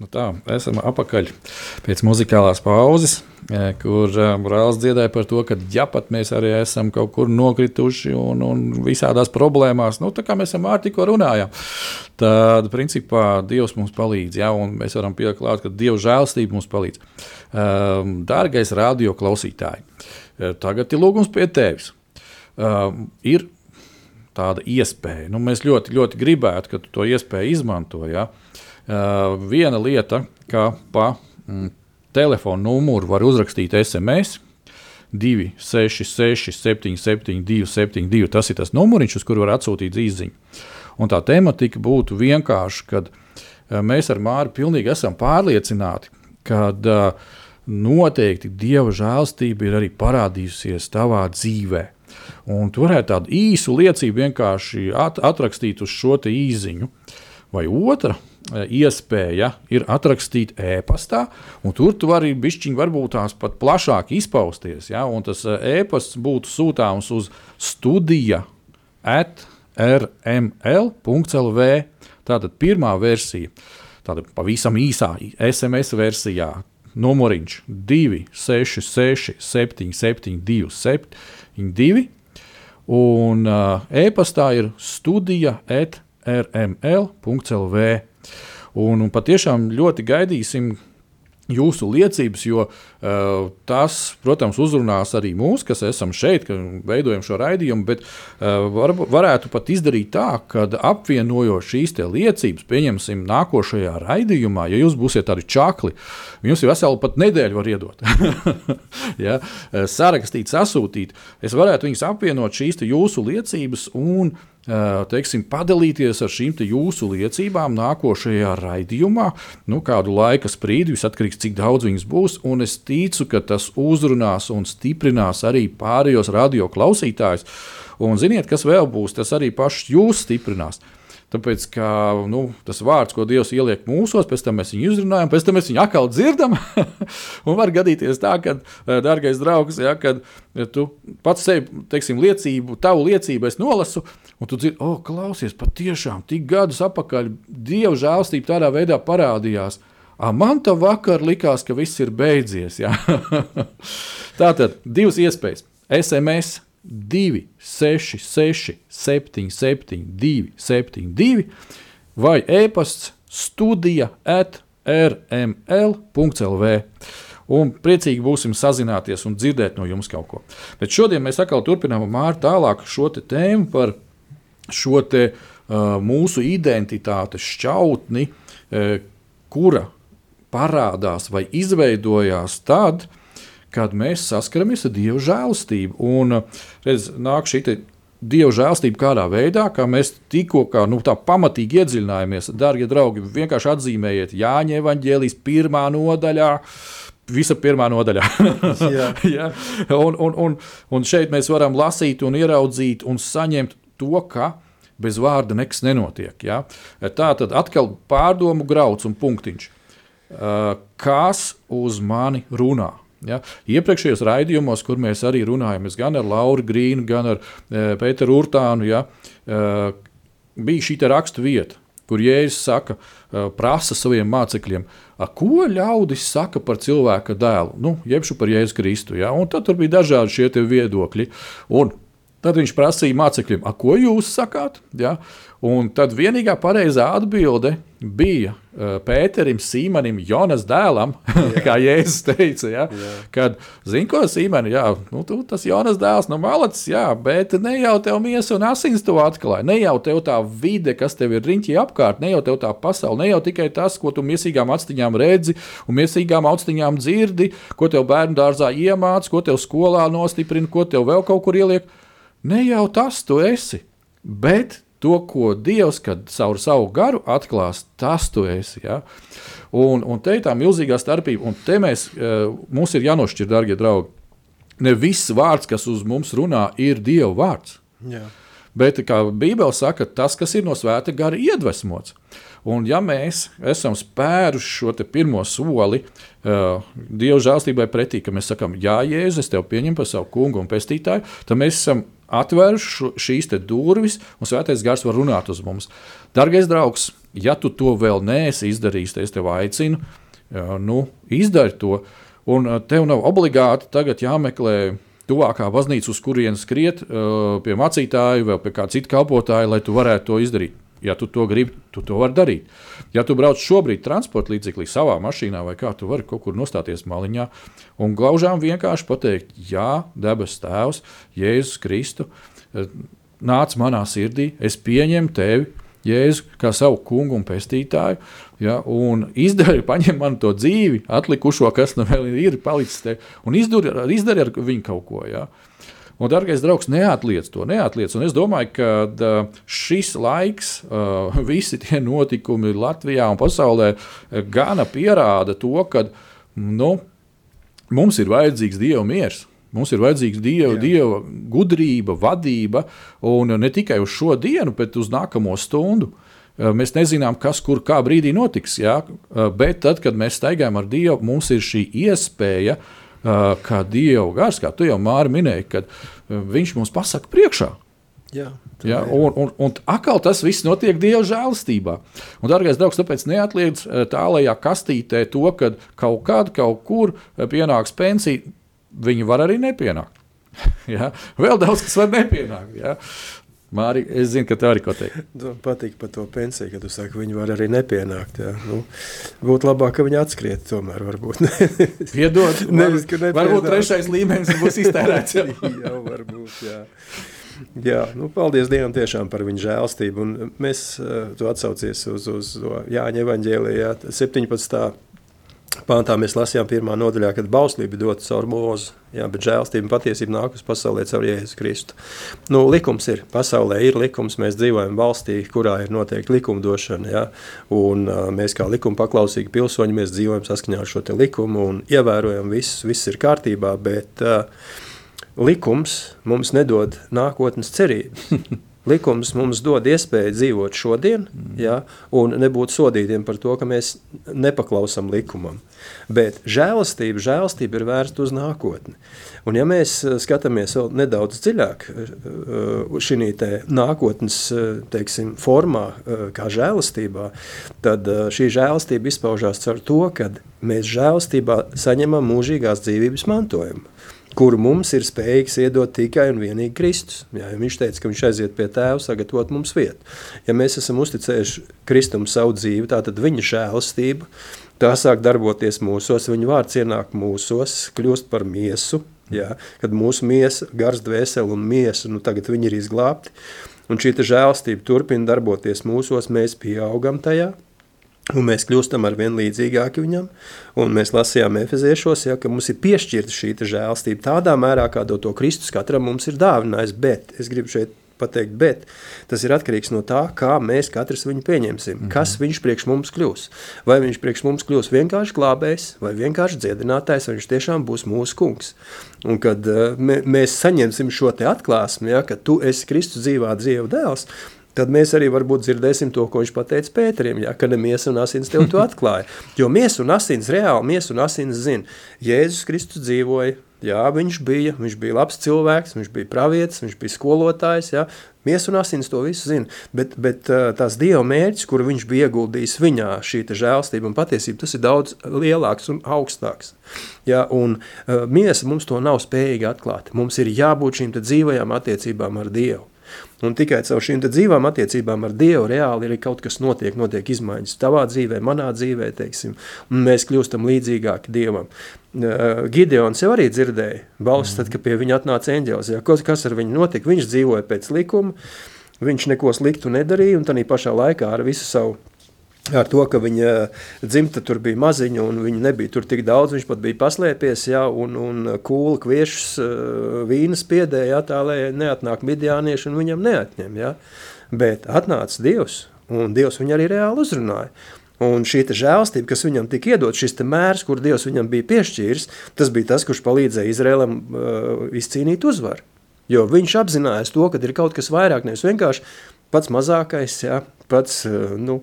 Nu tā, esam apakaļ pēc muzikālās pauzes, eh, kur Brālis dziedāja par to, ka ja pat mēs arī esam kaut kur nokrituši un, un visādās problēmās, nu, tā kā mēs ar tikko runājām, tad principā Dievs mums palīdz. Ja, mēs varam pieklāt, ka Dieva žēlstība mums palīdz. Um, dārgais radio klausītāji, tagad ir lūgums pie tevis. Ir tāda iespēja. Nu, mēs ļoti, ļoti gribētu, ka tu to iespēju izmanto. Ja? Uh, viena lieta, ka pa mm, telefona numuru var uzrakstīt SMS. 266, 772, 72. Tas ir tas numuriņš, uz kuru var atsūtīt īsiņu. Un tā tematika būtu vienkārši, kad uh, mēs ar Māru pilnīgi esam pārliecināti, ka uh, noteikti Dieva žēlstība ir arī parādījusies tavā dzīvē. Un tu varētu tādu īsu liecību vienkārši at atrakstīt uz šo īziņu. Vai otra Eh, iespēja ir atrakstīt e-pastā, un tur tu vari bišķiņi varbūt tās pat plašāk izpausties. Ja? Un tas eh, e-pasts būtu sūtāms uz studija at rml.lv. Tātad pirmā versija, tāda pavisam īsā SMS versijā, numuriņš 266, 772, 72, un uh, e-pastā ir studija at rml.lv. Un, un patiešām ļoti gaidīsim jūsu liecības, jo uh, tas, protams, uzrunās arī mūs, kas esam šeit, ka veidojam šo raidījumu, bet uh, var, varētu pat izdarīt tā, ka apvienojot šīs liecības, pieņemsim, nākošajā raidījumā, ja jūs būsiet tādi čakli, jums ir vesela pat nedēļa var iedot. ja? Sarakstīt, sasūtīt. Es varētu viņus apvienot šīs jūsu liecības un uh, teiksim, padalīties ar šīm jūsu liecībām nākošajā raidījumā. Nu, kādu laika sprīdi, viss atkarīgs cik daudz viņas būs. Un es ticu, ka tas uzrunās un stiprinās arī pārējos radio klausītājus. Un ziniet, kas vēl būs, tas arī pašs jūs stiprinās. Tāpēc, ka nu, tas vārds, ko Dievs ieliek mūsos, pēc tam mēs viņu izrunājam, pēc tam mēs viņu atkal dzirdam. un var gadīties tā, ka, eh, dārgais draugs, ja, kad tu pats sevi, teiksim, liecību, tavu liecību es nolasu, un tu dzirdi, oh, klausies, patiešām tik gadus atpakaļ Dieva žēlstība tādā veidā parādījās. A, man tā vakar likās, ka viss ir beidzies. Ja? Tātad divas iespējas. SMS 2, 6, 6, 7, 7, 2, 7, 2 vai e-pasts studija at rml.lv. Un priecīgi būsim sazināties un dzirdēt no jums kaut ko. Bet šodien mēs atkal turpinām ar tālāk šo tēmu par šo te, uh, mūsu identitātes šķautni, uh, kura parādās vai izveidojās tad, kad kad mēs saskaramies ar Dieva žēlastību. Un redz, nāk šī Dieva žēlstība kādā veidā, kā mēs tikko kā, nu, tā pamatīgi iedziļinājāmies. Darbie draugi, vienkārši atzīmējiet Jāņa evanģēlijas pirmā nodaļā. Visa pirmā nodaļā. ja? un, un, un, un šeit mēs varam lasīt, un ieraudzīt un saņemt to, ka bez vārda nekas nenotiek. Ja? Tā tad atkal pārdomu grauds un punktiņš. Kas uz mani runā? Ja? Iepriekšējos raidījumos, kur mēs arī runājam, gan ar Lauru Grīnu, gan ar e, Pēteru Urtānu, ja? e, bija šī rakstu vieta, kur Jēzus saka, e, prasa saviem mācekļiem, ko ļaudis saka par cilvēka dēlu, nu, jebšu par Jēzu Kristu. Ja? Un tad bija dažādi šie viedokļi. Un tad viņš prasīja mācekļiem, ko jūs sakāt? Ja? Un tad vienīgā pareizā atbilde bija uh, Pēterim, Sīmanim, Jonas dēlam, kā Jēzus teica. Ja? Jā. Kad, zini, ko Sīmanis, jā, nu, tu, tas Jonas dēls, nu, malacis, jā, bet ne jau tev miesa un asins to atklāja. Ne jau tev tā vide, kas tev ir riņķī apkārt, ne jau tev tā pasaule, ne jau tikai tas, ko tu miesīgām actiņām redzi un miesīgām actiņām dzirdi, ko tev bērnu dārzā iemāc, ko tev skolā nostiprina, ko tev vēl kaut kur ieliek. Ne jau tas tu esi, bet To, ko Dievs, caur savu garu atklās, tas tu esi. Ja? Un, un te ir tā milzīgā starpība, un te mēs, eh, mums ir jānošķir, darbie draugi. Ne viss vārds, kas uz mums runā, ir Dieva vārds. Jā. Bet, kā Bībele saka, tas, kas ir no svēta gara iedvesmots. Un, ja mēs esam spēruši šo pirmo soli uh, Dieva žēlstībai pretī, ka mēs sakām, Jā, Jēzus, es tevi pieņemu par savu kungu un pestītāju, tad mēs esam atvēruši šīs durvis, un svētais gars var runāt uz mums. Dargais draugs, ja tu to vēl neesi izdarījis, tad es tev aicinu, nu, izdari to. Un tev nav obligāti tagad jāmeklē tuvākā baznīca, uz kurienes skriet pie mācītāja vai pie kāda cita kalpotāja, lai tu varētu to izdarīt. Ja tu to gribi, tu to vari darīt. Ja tu brauc šobrīd transporta līdzeklī savā mašīnā, vai kā tu vari kaut kur nostāties maliņā un glaužām vienkārši pateikt, Jā, debes Tēvs, Jēzus Kristu, eh, nāc manā sirdī, es pieņemu tevi, Jēzu, kā savu kungu un pestītāju, ja, un izdari, paņem man to dzīvi, atlikušo, kas nu vēl ir palicis te, un izdari, izdari ar viņu kaut ko. Ja. Un, darbais draugs, neatliec to, neatliec. Un es domāju, ka šis laiks, visi tie notikumi Latvijā un pasaulē, gana pierāda to, ka nu, mums ir vajadzīgs Dieva miers. Mums ir vajadzīga dieva, Jā. dieva gudrība, vadība, un ne tikai uz šo dienu, bet uz nākamo stundu. Mēs nezinām, kas kur kā brīdī notiks, jā? bet tad, kad mēs staigājam ar Dievu, mums ir šī iespēja, kā Dieva gars, kā tu jau Māri minēji, kad Viņš mums pasaka priekšā. Jā, ja, un, un, un atkal tas viss notiek Dieva žēlastībā. Un, darbais draugs, tāpēc neatliec tālākajā kastītē to, ka kaut kad, kaut kur pienāks pensija viņi var arī nepienākt. ja? Vēl daudz kas var nepienākt. Ja? Mārija, es zinu, ka tā arī ko teikt. Man patīk par to pensiju, ka tu saki, viņi var arī nepienākt. Jā. Nu, būtu labāk, ka viņi atskriet tomēr. Varbūt. Piedod, Nevis, varbūt trešais līmenis būs iztērēts. jā, jā, varbūt, jā. Jā, nu, paldies Dievam tiešām par viņa žēlstību. Un mēs, eh, tu atsaucies uz, uz Jāņa evaņģēlijā 17 Pāntā mēs lasījām pirmā nodaļā, kad bauslība dota caur mūzu, jā, bet žēlstība un patiesība nāk uz pasaulē caur Jēzu Kristu. Nu, likums ir, pasaulē ir likums, mēs dzīvojam valstī, kurā ir noteikti likumdošana, jā, un mēs kā likuma paklausīgi pilsoņi, mēs dzīvojam saskaņā ar šo te likumu un ievērojam viss, viss ir kārtībā, bet uh, likums mums nedod nākotnes cerības. Likums mums dod iespēju dzīvot šodien, mm. ja, un nebūt sodītiem par to, ka mēs nepaklausām likumam. Bet žēlastība, žēlastība ir vērsta uz nākotni. Un ja mēs eh, skatāmies vēl nedaudz dziļāk uh, šī nākotnes teiksim, formā, kā žēlastībā, tad šī žēlastība izpaužās ar to, ka mēs žēlastībā saņemam mūžīgās dzīvības mantojumu kuru mums ir spējīgs iedot tikai un vienīgi Kristus. Jā, ja viņš teica, ka viņš aiziet pie tēva, sagatavot mums vietu. Ja mēs esam uzticējuši Kristum savu dzīvi, tad viņa žēlastība, tā sāk darboties mūsos, viņa vārds ienāk mūsos, kļūst par miesu, jā, kad mūsu miesa, gars, dvēseli un miesa, nu tagad ir izglābti, un šī žēlastība turpina darboties mūsos, mēs pieaugam tajā, Un mēs kļūstam ar vien līdzīgāki viņam, un mēs lasījām efeziešos, ja, ka mums ir piešķirta šī žēlstība tādā mērā, kādu to Kristus katram mums ir dāvinājis, bet es gribu šeit pateikt, bet tas ir atkarīgs no tā, kā mēs katrs viņu pieņemsim, mm -hmm. kas viņš priekš mums kļūs. Vai viņš priekš mums kļūs vienkārši glābējs, vai vienkārši dziedinātājs, vai viņš tiešām būs mūsu kungs. Un kad uh, mēs saņemsim šo atklāsmi, ja, ka tu esi Kristus dzīvā dzīva dēls, tad mēs arī varbūt dzirdēsim to, ko viņš pateica Pēterim, ja, ka ne miesa un asins tev to atklāja. Jo miesa un asins, reāli miesa un asins zina, Jēzus Kristus dzīvoja, jā, viņš bija, viņš bija labs cilvēks, viņš bija pravietis, viņš bija skolotājs, jā, Miesa un asins to visu zina, bet, bet tās Dieva mērķis, kuru viņš bija ieguldījis viņā, šī žēlstība un patiesība, tas ir daudz lielāks un augstāks. Ja, un uh, miesa mums to nav spējīga atklāt. Mums ir jābūt šīm dzīvajām attiecībām ar Dievu. Un tikai caur šīm dzīvām attiecībām ar Dievu reāli ir kaut kas notiek, notiek izmaiņas tavā dzīvē, manā dzīvē, teiksim, un mēs kļūstam līdzīgāki Dievam. Uh, Gideons jau arī dzirdēja balsis, tad, kad pie viņa atnāca eņģēlis, ja, kas ar viņu notika, viņš dzīvoja pēc likuma, viņš neko sliktu nedarīja, un tādā pašā laikā ar visu savu ar to, ka viņa dzimta tur bija maziņa un viņa nebija tur tik daudz, viņš pat bija paslēpies, ja, un, un kūla kviešus uh, vīnas piedēja, ja, tā, lai neatnāk midjānieši un viņam neatņem, ja. Bet atnāca Dievs, un Dievs viņu arī reāli uzrunāja. Un šī žēlstība, kas viņam tika iedot, šis mērs, kur Dievs viņam bija piešķīris, tas bija tas, kurš palīdzēja Izrēlam uh, izcīnīt uzvaru. Jo viņš apzinājās to, ka ir kaut kas vairāk, nevis vienkārši pats mazākais, ja, pats, eh, nu,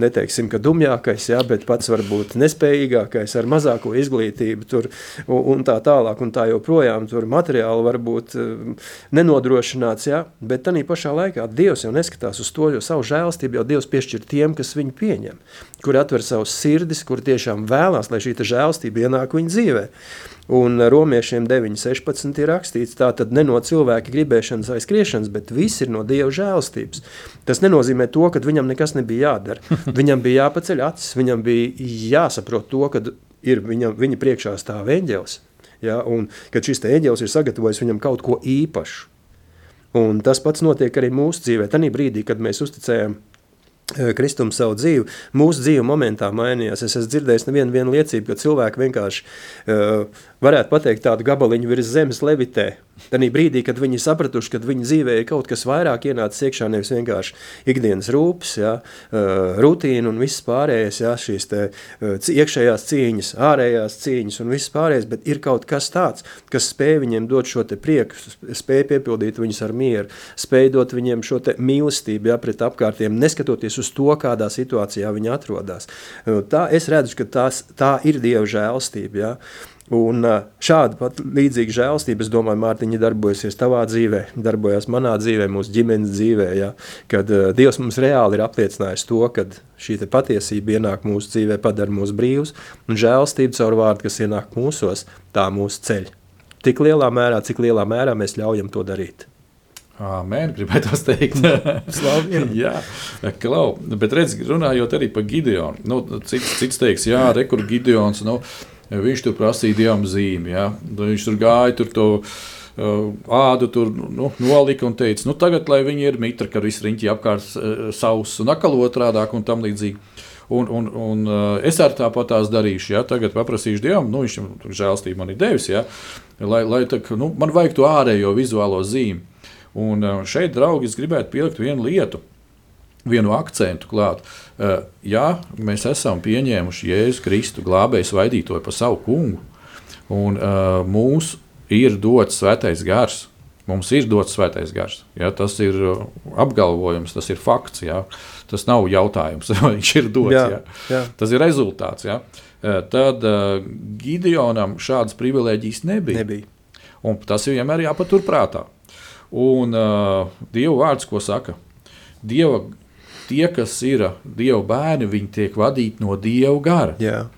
neteiksim, ka dumjākais, jā, bet pats varbūt nespējīgākais ar mazāko izglītību tur un, tā tālāk un tā joprojām tur materiāli varbūt eh, nenodrošināts, jā, bet tanī pašā laikā Dievs jau neskatās uz to, jo savu žēlstību jau Dievs piešķir tiem, kas viņu pieņem, kuri atver savus sirdis, kuri tiešām vēlās, lai šī žēlstība ienāk viņu dzīvē. Un romiešiem 9.16 ir rakstīts, tā tad ne no cilvēka gribēšanas vai skriešanas, bet viss ir no Dieva žēlstības. Tas nenozīmē to, ka viņam nekas nebija jādara. Viņam bija jāpaceļ acis, viņam bija jāsaprot to, ka ir viņam, viņa priekšā stāv eņģelis. Ja, un kad šis eņģelis ir sagatavojis viņam kaut ko īpašu. Un tas pats notiek arī mūsu dzīvē. Tanī brīdī, kad mēs uzticējam Eh, Kristum savu dzīvi, mūsu dzīve momentā mainījās. Es esmu dzirdējis nevienu liecību, ka cilvēki vienkārši uh, varētu pateikt tādu gabaliņu virs zemes levitē. Tad brīdī, kad viņi sapratuši, ka viņu dzīvē ir kaut kas vairāk ienācis iekšā, nevis vienkārši ikdienas rūpes, ja, uh, rutīna un viss pārējais, ja, šīs te, uh, iekšējās cīņas, ārējās cīņas un viss pārējais, bet ir kaut kas tāds, kas spēj viņiem dot šo te prieku, spēj piepildīt viņus ar mieru, spēj dot viņiem šo te mīlestību ja, pret apkārtiem, neskatoties uz to, kādā situācijā viņi atrodas. Uh, tā es redzu, ka tās, tā ir Dieva žēlstība. Ja. Un šāda pat līdzīga žēlstība, es domāju, Mārtiņa darbojasies tavā dzīvē, darbojas manā dzīvē, mūsu ģimenes dzīvē, ja, kad uh, Dievs mums reāli ir apliecinājis to, ka šī patiesība ienāk mūsu dzīvē, padara mūs brīvus, un žēlstība caur vārdu, kas ienāk mūsos, tā mūsu ceļ. Tik lielā mērā, cik lielā mērā mēs ļaujam to darīt. Amen, gribētu teikt, jā, klau. Bet redz, runājot arī par Gideonu, nu, cits, cits teiks, jā, rekur Gideons, nu, Viņš tur prasīja dievam zīmi. Ja? Viņš tur gāja, tur to uh, ādu tur, nu, nolika un teica, nu, tagad, lai viņi ir mitra, ka viss riņķi apkārt uh, sauss un atkal otrādāk un tam līdzīgi. Un, un, un uh, es arī tāpat tās darīšu. Ja? Tagad paprasīšu Dievam, nu, viņš žēlstību man ir devis, ja? lai, lai tā, nu, man vajag to ārējo vizuālo zīmi. Un uh, šeit, draugi, es gribētu pielikt vienu lietu vienu akcentu klāt. Eh, ja mēs esam pieņēmuši Jēzu Kristu glābēju svaidītoju par savu kungu, un uh, mums ir dots svētais gars, mums ir dots svētais gars. Ja, tas ir eh, apgalvojums, tas ir fakts. Ja. Tas nav jautājums, vai viņš ir dots. Jā, ja. jā. Tas ir rezultāts. Ja. Tad uh, Gideonam šādas privilēģijas nebija. nebija. Un tas vienmēr ir jāpaturprātā. Un uh, Dieva vārds, ko saka? Dieva tie, kas ir Dieva bērni, viņi tiek vadīti no Dieva gara. Jā.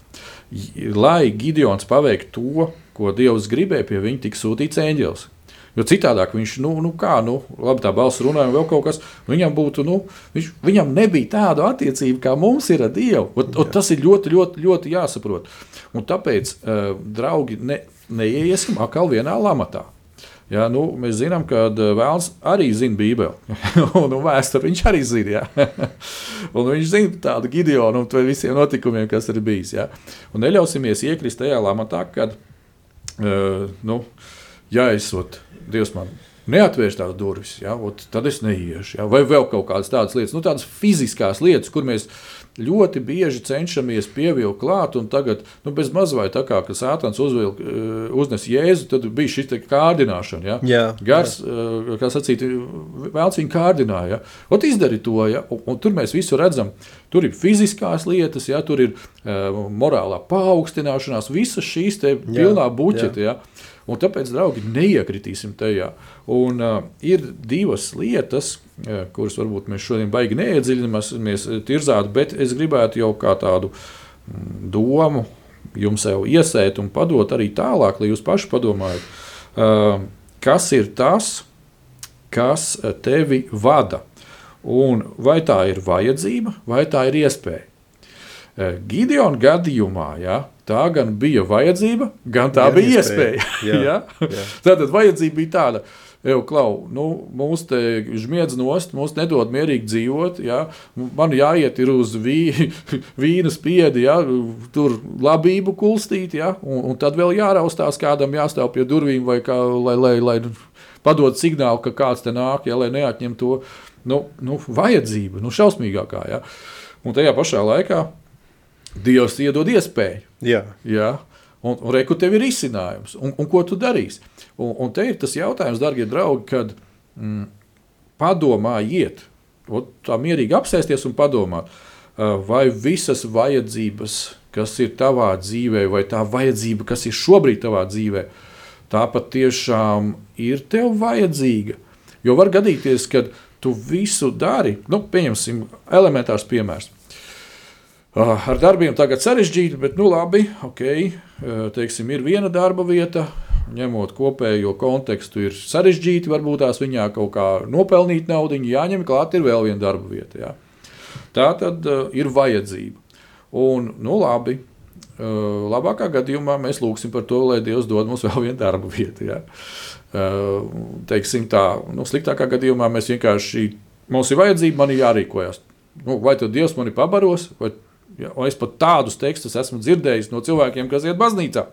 Lai Gideons paveiktu to, ko Dievs gribēja, pie viņa tika sūtīts eņģēlis. Jo citādi viņš, nu, nu kā, nu, labi, tā balss runāja, vēl kaut kas, viņam būtu, nu, viņš, viņam nebija tāda attiecība, kā mums ir ar Dievu. Un, un tas ir ļoti, ļoti, ļoti jāsaprot. Un tāpēc, uh, draugi, ne, neiesim atkal vienā lamatā. Ja, nu, mēs zinām, ka eh, Vēlns arī zina Bībeli. un vēsturi viņš arī zina. Ja? un viņš zina tādu Gideonu un visiem notikumiem, kas ir bijis. Ja? Un neļausimies iekrist tajā lamatā, kad, uh, nu, ja es ot, Dievs man neatvērš tās durvis, ja, ot, tad es neiešu. Ja? Vai vēl kaut kādas tādas lietas, nu, tādas fiziskās lietas, kur mēs ļoti bieži cenšamies pievilkt klāt, un tagad, nu, bez mazliet tā kā uzvilk, eh, uznes jēzu, tad bija šī kārdināšana. Ja? Jā, Gars, jā. Eh, kā sacīt, vēlts viņu kārdināja. Ja? Ot izdari to, ja? un, un tur mēs visu redzam. Tur ir fiziskās lietas, ja? tur ir uh, morālā paaugstināšanās, visas šīs te pilnā buķete. Ja? Un tāpēc, draugi, neiekritīsim tajā. Un, uh, ir divas lietas, uh, kuras varbūt mēs šodien baigi neiedziļināmies tirzāt, bet es gribētu jau kā tādu mm, domu jums jau iesēt un padot arī tālāk, lai jūs paši padomājat, uh, kas ir tas, kas tevi vada. Un vai tā ir vajadzība, vai tā ir iespēja. Gideona gadījumā, ja, Tā gan bija vajadzība, gan tā jā, bija iespēja. iespēja. jā, jā. Tātad vajadzība bija tāda. Jau, klau, nu, mūs te žmiedz nost, mūs nedod mierīgi dzīvot. Ja? Man jāiet uz vī, vīna spiedi, ja? tur labību kulstīt, ja? un, un tad vēl jāraustās kādam, jāstāv pie durvīm, vai kā, lai, lai, lai padod signālu, ka kāds te nāk, ja? lai neatņem to nu, nu, vajadzību, nu, šausmīgākā. Ja? Un tajā pašā laikā Dievs iedod iespēju. Jā. Jā. Un, un reku tev ir izcinājums, un, un ko tu darīsi? Un, un te ir tas jautājums, darbie draugi, kad mm, padomājiet, tā mierīgi apsēsties un padomāt, vai visas vajadzības, kas ir tavā dzīvē, vai tā vajadzība, kas ir šobrīd tavā dzīvē, tā patiešām ir tev vajadzīga. Jo var gadīties, ka tu visu dari, nu, pieņemsim, elementārs piemērs. Uh, ar darbiem tagad sarežģīti, bet nu labi, ok, uh, teiksim, ir viena darba vieta, ņemot kopējo kontekstu, ir sarežģīti. Varbūt tās viņā kaut kā nopelnīt naudu, jāņem klāt, ir vēl viena darba vieta. Jā. Tā tad uh, ir vajadzība. Un, nu, labi, uh, labākā gadījumā mēs lūgsim par to, lai Dievs dod mums vēl vienu darbu vietu. Jā. Uh, teiksim tā, nu, sliktākā gadījumā mēs vienkārši, mums ir vajadzība, man ir jārīkojas. Nu, vai tad Dievs mani pabaros, vai Ja, es pat tādus tekstus esmu dzirdējis no cilvēkiem, kas iet baznīcā.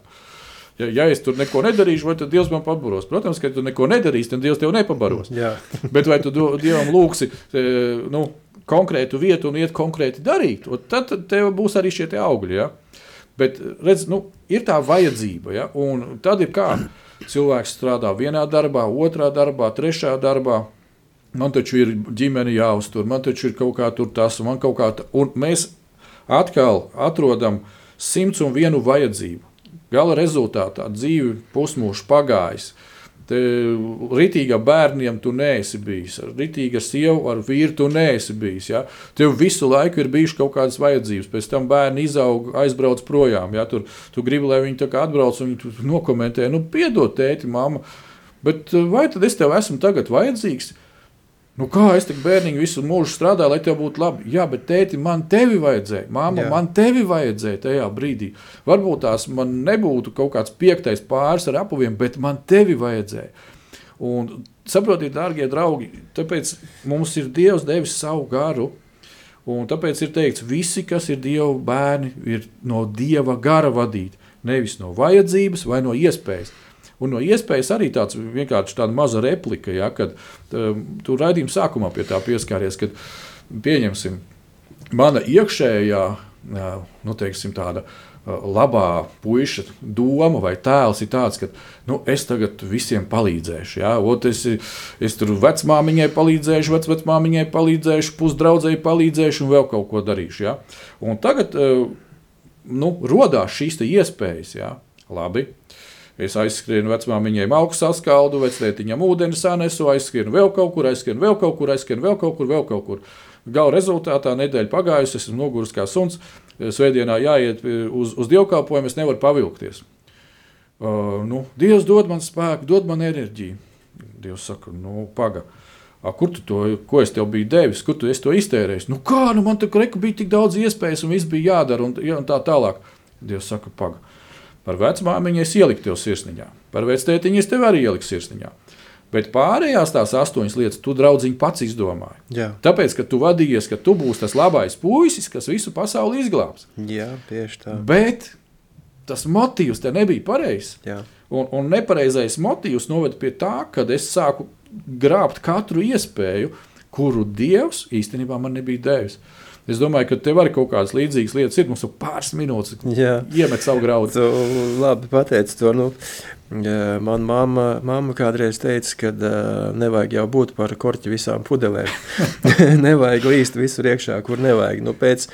Ja, ja es tur neko nedarīšu, vai tad Dievs man pabaros? Protams, ka tu neko nedarīsi, tad Dievs tev nepabaros. Jā. Bet vai tu Dievam lūgsi e, nu, konkrētu vietu un iet konkrēti darīt, tad, tev būs arī šie augļi. Ja? Bet redz, nu, ir tā vajadzība, ja? un tad ir kā cilvēks strādā vienā darbā, otrā darbā, trešā darbā. Man taču ir ģimene jāuztur, man taču ir kaut kā tur tas, un man kaut kā tā. Un mēs atkal atrodam simts un vienu vajadzību. Gala rezultātā dzīve pusmūžs pagājis. Ritīga bērniem tu neesi bijis, ar ritīga sievu, ar vīru tu neesi bijis. Ja? Tev visu laiku ir bijušas kaut kādas vajadzības, pēc tam bērni izaug, aizbrauc projām. Ja? Tur, tu gribi, lai viņi atbrauc un nokomentē, nu, piedod, tēti, mamma. Bet vai tad es tev esmu tagad vajadzīgs? Nu, kā es tik bērniņu visu mūžu strādāju, lai tev būtu labi? Jā, bet tēti, man tevi vajadzēja. Māma, Jā. man tevi vajadzēja tajā brīdī. Varbūt tās man nebūtu kaut kāds piektais pāris ar apaviem, bet man tevi vajadzēja. Un saprotiet, dārgie draugi, tāpēc mums ir Dievs devis savu garu. Un tāpēc ir teikts, visi, kas ir Dieva bērni, ir no Dieva gara vadīti. Nevis no vajadzības vai no iespējas. Un no iespējas arī tāds vienkārši tāda maza replika, ja, kad um, tu raidījuma sākumā pie tā pieskāries, kad pieņemsim mana iekšējā, nu, teiksim, tāda labā puika doma vai tēls ir tāds, ka nu, es tagad visiem palīdzēšu. Ja? Ot, es, es tur vecmāmiņai palīdzēšu, vecmāmiņai palīdzēšu, pusdraudzēji palīdzēšu un vēl kaut ko darīšu. Ja? Un tagad nu, radās šīs iespējas. Ja? Labi, Es aizskrienu vecmāmiņai malku saskaldu, veclietiņam ūdeni sanesu, aizskrienu vēl kaut kur, aizskrienu vēl kaut kur, aizskrienu vēl kaut kur, vēl kaut kur. Gala rezultātā nedēļa pagājusi, esmu noguris kā suns. Svētdienā jāiet uz, uz dievkalpojumu, es nevaru pavilkties. Uh, nu, Dievs dod man spēku, dod man enerģiju. Dievs saka, nu, pagaidi. Kur tu to, ko es tev biju devis, kur tu to iztērēji? Nu, kā, nu, man tur bija tik daudz iespējas, un viss bija jādara, un, un tā tālāk. Dievs saka, pagaidi. Par vecmāmiņu es ieliku tev sirsniņā, par vectētiņu es tev arī ieliku sirsniņā. Bet pārējās tās astoņas lietas tu, draugiņ, pats izdomāji. Jā. Tāpēc, ka tu vadījies, ka tu būsi tas labais puisis, kas visu pasauli izglābs. Jā, tieši tā. Bet tas motīvs te nebija pareizs. Un, un nepareizais motīvs noveda pie tā, ka es sāku grābt katru iespēju, kuru Dievs īstenībā man nebija devis. Es domāju, ka tev arī kaut kādas līdzīgas lietas ir. Mums ir pāris minūtes, iemet savu graudu. Tu labi pateici to. Nu, Man mamma, mamma kādreiz teica, ka uh, nevajag jau būt par korķi visām pudelēm. nevajag līst visur iekšā, kur nevajag. Nu, pēc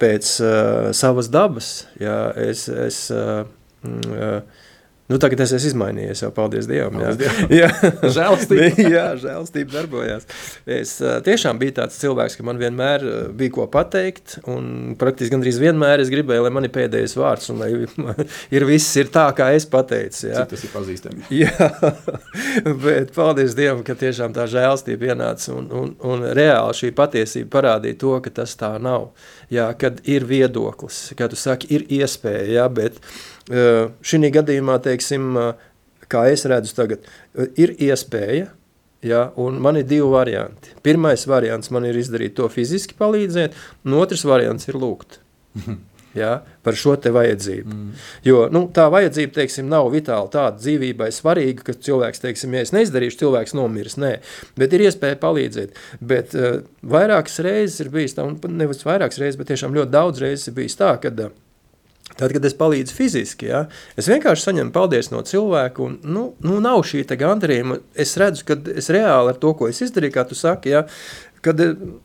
pēc uh, savas dabas jā, es, es uh, uh, Nu, tagad es esmu izmainījies, jau paldies Dievam. Paldies jā, Dievam. jā. žēlstība. jā, žēlstība darbojās. Es tiešām biju tāds cilvēks, ka man vienmēr bija ko pateikt, un praktiski gandrīz vienmēr es gribēju, lai man ir pēdējais vārds, un lai ir viss ir tā, kā es pateicu. Jā. Cik tas ir pazīstami. jā, bet paldies Dievam, ka tiešām tā žēlstība ienāca, un, un, un reāli šī patiesība parādīja to, ka tas tā nav. Jā, kad ir viedoklis, kā tu saki, ir iespēja, jā, bet šī gadījumā, teiksim, kā es redzu tagad, ir iespēja, Ja, un man ir divi varianti. Pirmais variants man ir izdarīt to fiziski palīdzēt, un otrs variants ir lūgt. ja, par šo te vajadzību. Mm. Jo nu, tā vajadzība, teiksim, nav vitāli tāda dzīvībai svarīga, ka cilvēks, teiksim, ja es neizdarīšu, cilvēks nomirs, nē, bet ir iespēja palīdzēt. Bet uh, vairākas reizes ir bijis tā, un nevis vairākas reizes, bet tiešām ļoti daudz reizes ir bijis tā, kad uh, Tad, kad es palīdzu fiziski, ja, es vienkārši saņemu paldies no cilvēka, un nu, nu, nav šī gandarījuma. Es redzu, ka es reāli ar to, ko es izdarīju, kā tu saki, ja, kad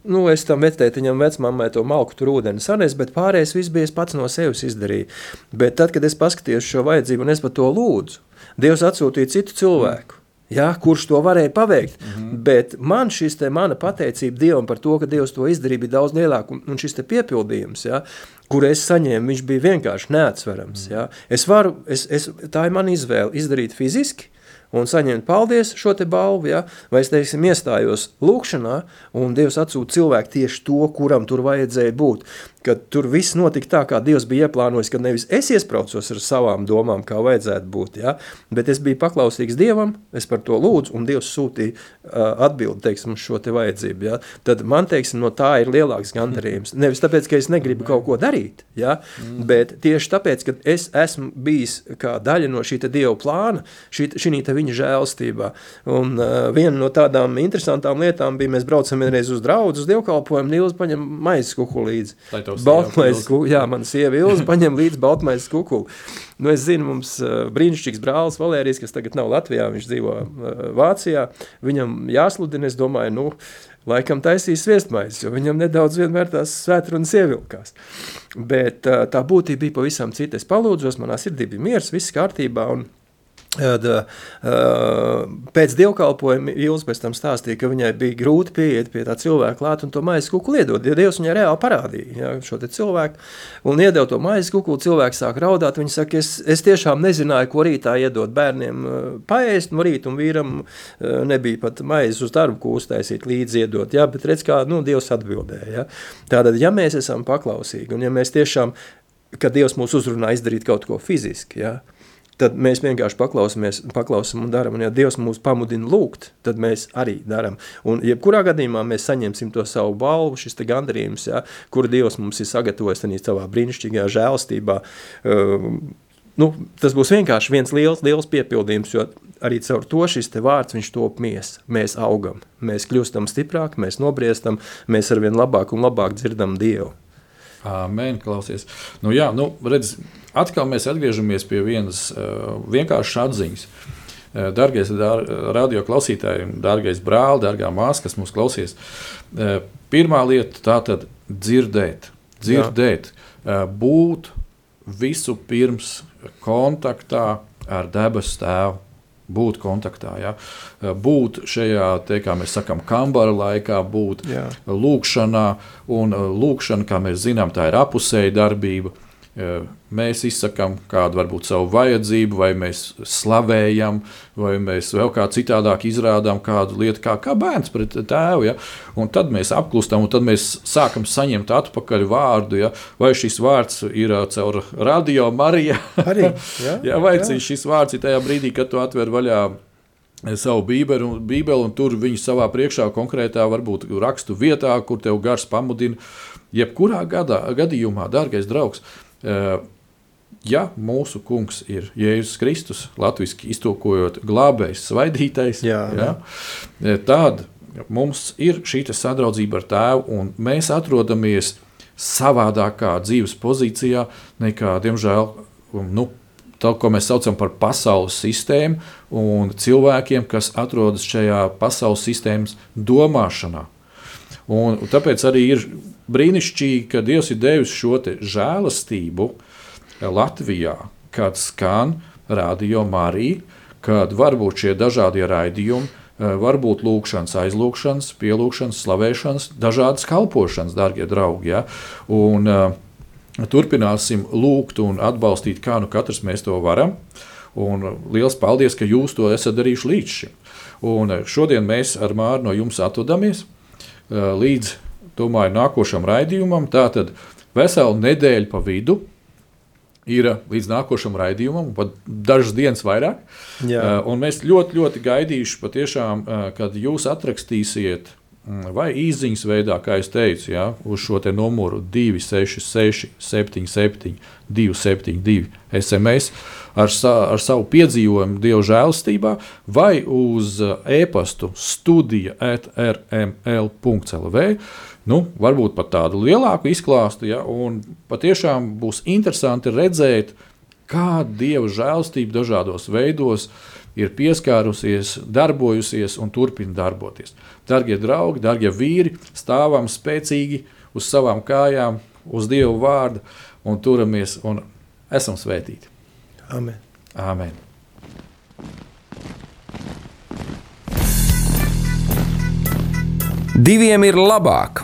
nu, es tam vectētiņam, vecmāmai to malku tur ūdeni sanes, bet pārējais viss bija pats no sevis izdarīju. Bet tad, kad es paskatījos šo vajadzību un es par to lūdzu, Dievs atsūtīja citu cilvēku. Ja, kurš to varēja paveikt. Mm -hmm. Bet man šis te mana pateicība Dievam par to, ka Dievs to izdarīja, bija daudz lielāka. Un, un šis te piepildījums, ja, kur es saņēmu, viņš bija vienkārši neatsverams. Ja. Es varu, es, es, tā ir mana izvēle izdarīt fiziski, un saņemt paldies šo te balvu, ja? vai es teiksim, iestājos lūkšanā, un Dievs atsūta cilvēku tieši to, kuram tur vajadzēja būt ka tur viss notika tā, kā Dievs bija ieplānojis, ka nevis es iespraucos ar savām domām, kā vajadzētu būt, ja? bet es biju paklausīgs Dievam, es par to lūdzu, un Dievs sūtīja uh, atbildi, teiksim, uz šo te vajadzību, ja? tad man, teiksim, no tā ir lielāks gandarījums. Nevis tāpēc, ka es negribu kaut ko darīt, ja? Mm. bet tieši tāpēc, ka es esmu bijis kā daļa no šī te Dieva plāna, šī, šī te viņa žēlstībā. Un uh, viena no tādām interesantām lietām bija, mēs braucam vienreiz uz draudz, uz dievkalpojumu, Nīls paņem maizes kuku līdzi. Baltmaiņas kukuli. Jā, mana sieva Ilza paņem līdzi Baltmaiņas kukuli. Nu, es zinu, mums uh, brīnišķīgs brālis Valērijas, kas tagad nav Latvijā, viņš dzīvo uh, Vācijā. Viņam jāsludina, es domāju, nu, laikam taisīs sviestmaizes, jo viņam nedaudz vienmēr tās svētrunas ievilkās. Bet uh, tā būtība bija pavisam cita. Es palūdzos, manā sirdī bija miers, viss kārtībā, un pēc dievkalpojuma Ilza pēc tam stāstīja, ka viņai bija grūti pieiet pie tā cilvēka klāt un to maizes kukuli iedot. Ja Dievs viņai reāli parādīja ja, šo cilvēku un iedeva to maizes kukuli, cilvēks sāk raudāt. Viņa saka, es, es tiešām nezināju, ko rītā iedot bērniem uh, paēst no rīta, un vīram uh, nebija pat maizes uz darbu, ko uztaisīt līdzi iedot. Ja, bet redz, kā nu, Dievs atbildēja. Ja. Tātad, ja mēs esam paklausīgi un ja mēs tiešām, kad Dievs mūs uzrunā izdarīt kaut ko fiziski, ja, tad mēs vienkārši paklausāmies, paklausām un darām. Ja Dievs mūs pamudina lūgt, tad mēs arī darām. Un, jebkurā gadījumā mēs saņemsim to savu balvu, šis gandarījums, ja, kur Dievs mums ir sagatavojis savā brīnišķīgajā žēlstībā. Uh, nu, tas būs vienkārši viens liels, liels piepildījums, jo arī caur to šis vārds viņš top mies. Mēs augam, mēs kļūstam stiprāki, mēs nobriestam, mēs arvien labāk un labāk dzirdam Dievu. Amen, klausies. Nu, jā, nu, redz, atkal mēs atgriežamies pie vienas uh, vienkāršas atziņas. Uh, dargais dar, radio klausītāji, dārgais brāl, dārgā māsa, kas mūs klausies. Uh, pirmā lieta tā tad dzirdēt, dzirdēt, uh, būt visu pirms kontaktā ar debesu tēvu būt kontaktā, ja? būt šajā, te, kā mēs sakām, kambara laikā, būt Jā. lūkšanā. Un lūkšana, kā mēs zinām, tā ir apusēja darbība. Mēs izsakām kādu varbūt savu vajadzību, vai mēs slavējam, vai mēs vēl kā citādāk izrādām kādu lietu, kā, kā bērns pret tēvu. Ja? Un tad mēs apklustam, un tad mēs sākam saņemt atpakaļ vārdu. Ja? Vai šis vārds ir caur radio Mariju? Arī, jā, ja, vai jā. šis vārds ir tajā brīdī, kad tu atver vaļā savu bībeli, un, bībeli, un tur viņi savā priekšā konkrētā varbūt rakstu vietā, kur tev gars pamudina. Jebkurā gadā, gadījumā, dārgais draugs, ja mūsu kungs ir Jēzus Kristus, latviešu iztulkojot glābējs, svaidītais, jā, jā. Jā, eh, tad mums ir šī sadraudzība ar tēvu, un mēs atrodamies savādākā dzīves pozīcijā nekā, diemžēl, nu, tā, ko mēs saucam par pasaules sistēmu, un cilvēkiem, kas atrodas šajā pasaules sistēmas domāšanā. Un, un tāpēc arī ir brīnišķīgi, ka Dievs ir devis šo žēlastību Latvijā, kad skan radio Marija, kad var būt šie dažādie raidījumi, eh, varbūt lūkšanas, aizlūkšanas, pielūkšanas, slavēšanas, dažādas kalpošanas, darbie draugi. Ja? Un, uh, turpināsim lūgt un atbalstīt, kā nu katrs mēs to varam. Un liels paldies, ka jūs to esat darījuši līdz šim. Un eh, šodien mēs ar Māru no jums atvadāmies līdz domāju, nākošam raidījumam. Tātad veselu nedēļu pa vidu ir līdz nākošam raidījumam, pat dažas dienas vairāk. Jā. Uh, mēs ļoti, ļoti gaidīšu, patiešām, uh, kad jūs atrakstīsiet. Vai īsiņas veidā, kā jau teicu, ja, uz šo numuru 266, 77, 272 SMS ar, sa, ar savu piedzīvojumu Dieva žēlastībā, vai uz e-pastu studija atrml.lv nu, varbūt pat tādu lielāku izklāstu. Ja, patiešām būs interesanti redzēt, kā dieva žēlstība dažādos veidos ir pieskārusies, darbojusies un turpina darboties. Darbie draugi, darbie vīri, stāvam spēcīgi uz savām kājām, uz Dieva vārdu un turamies un esam svētīti. Amen. Āmen! Diviem ir labāk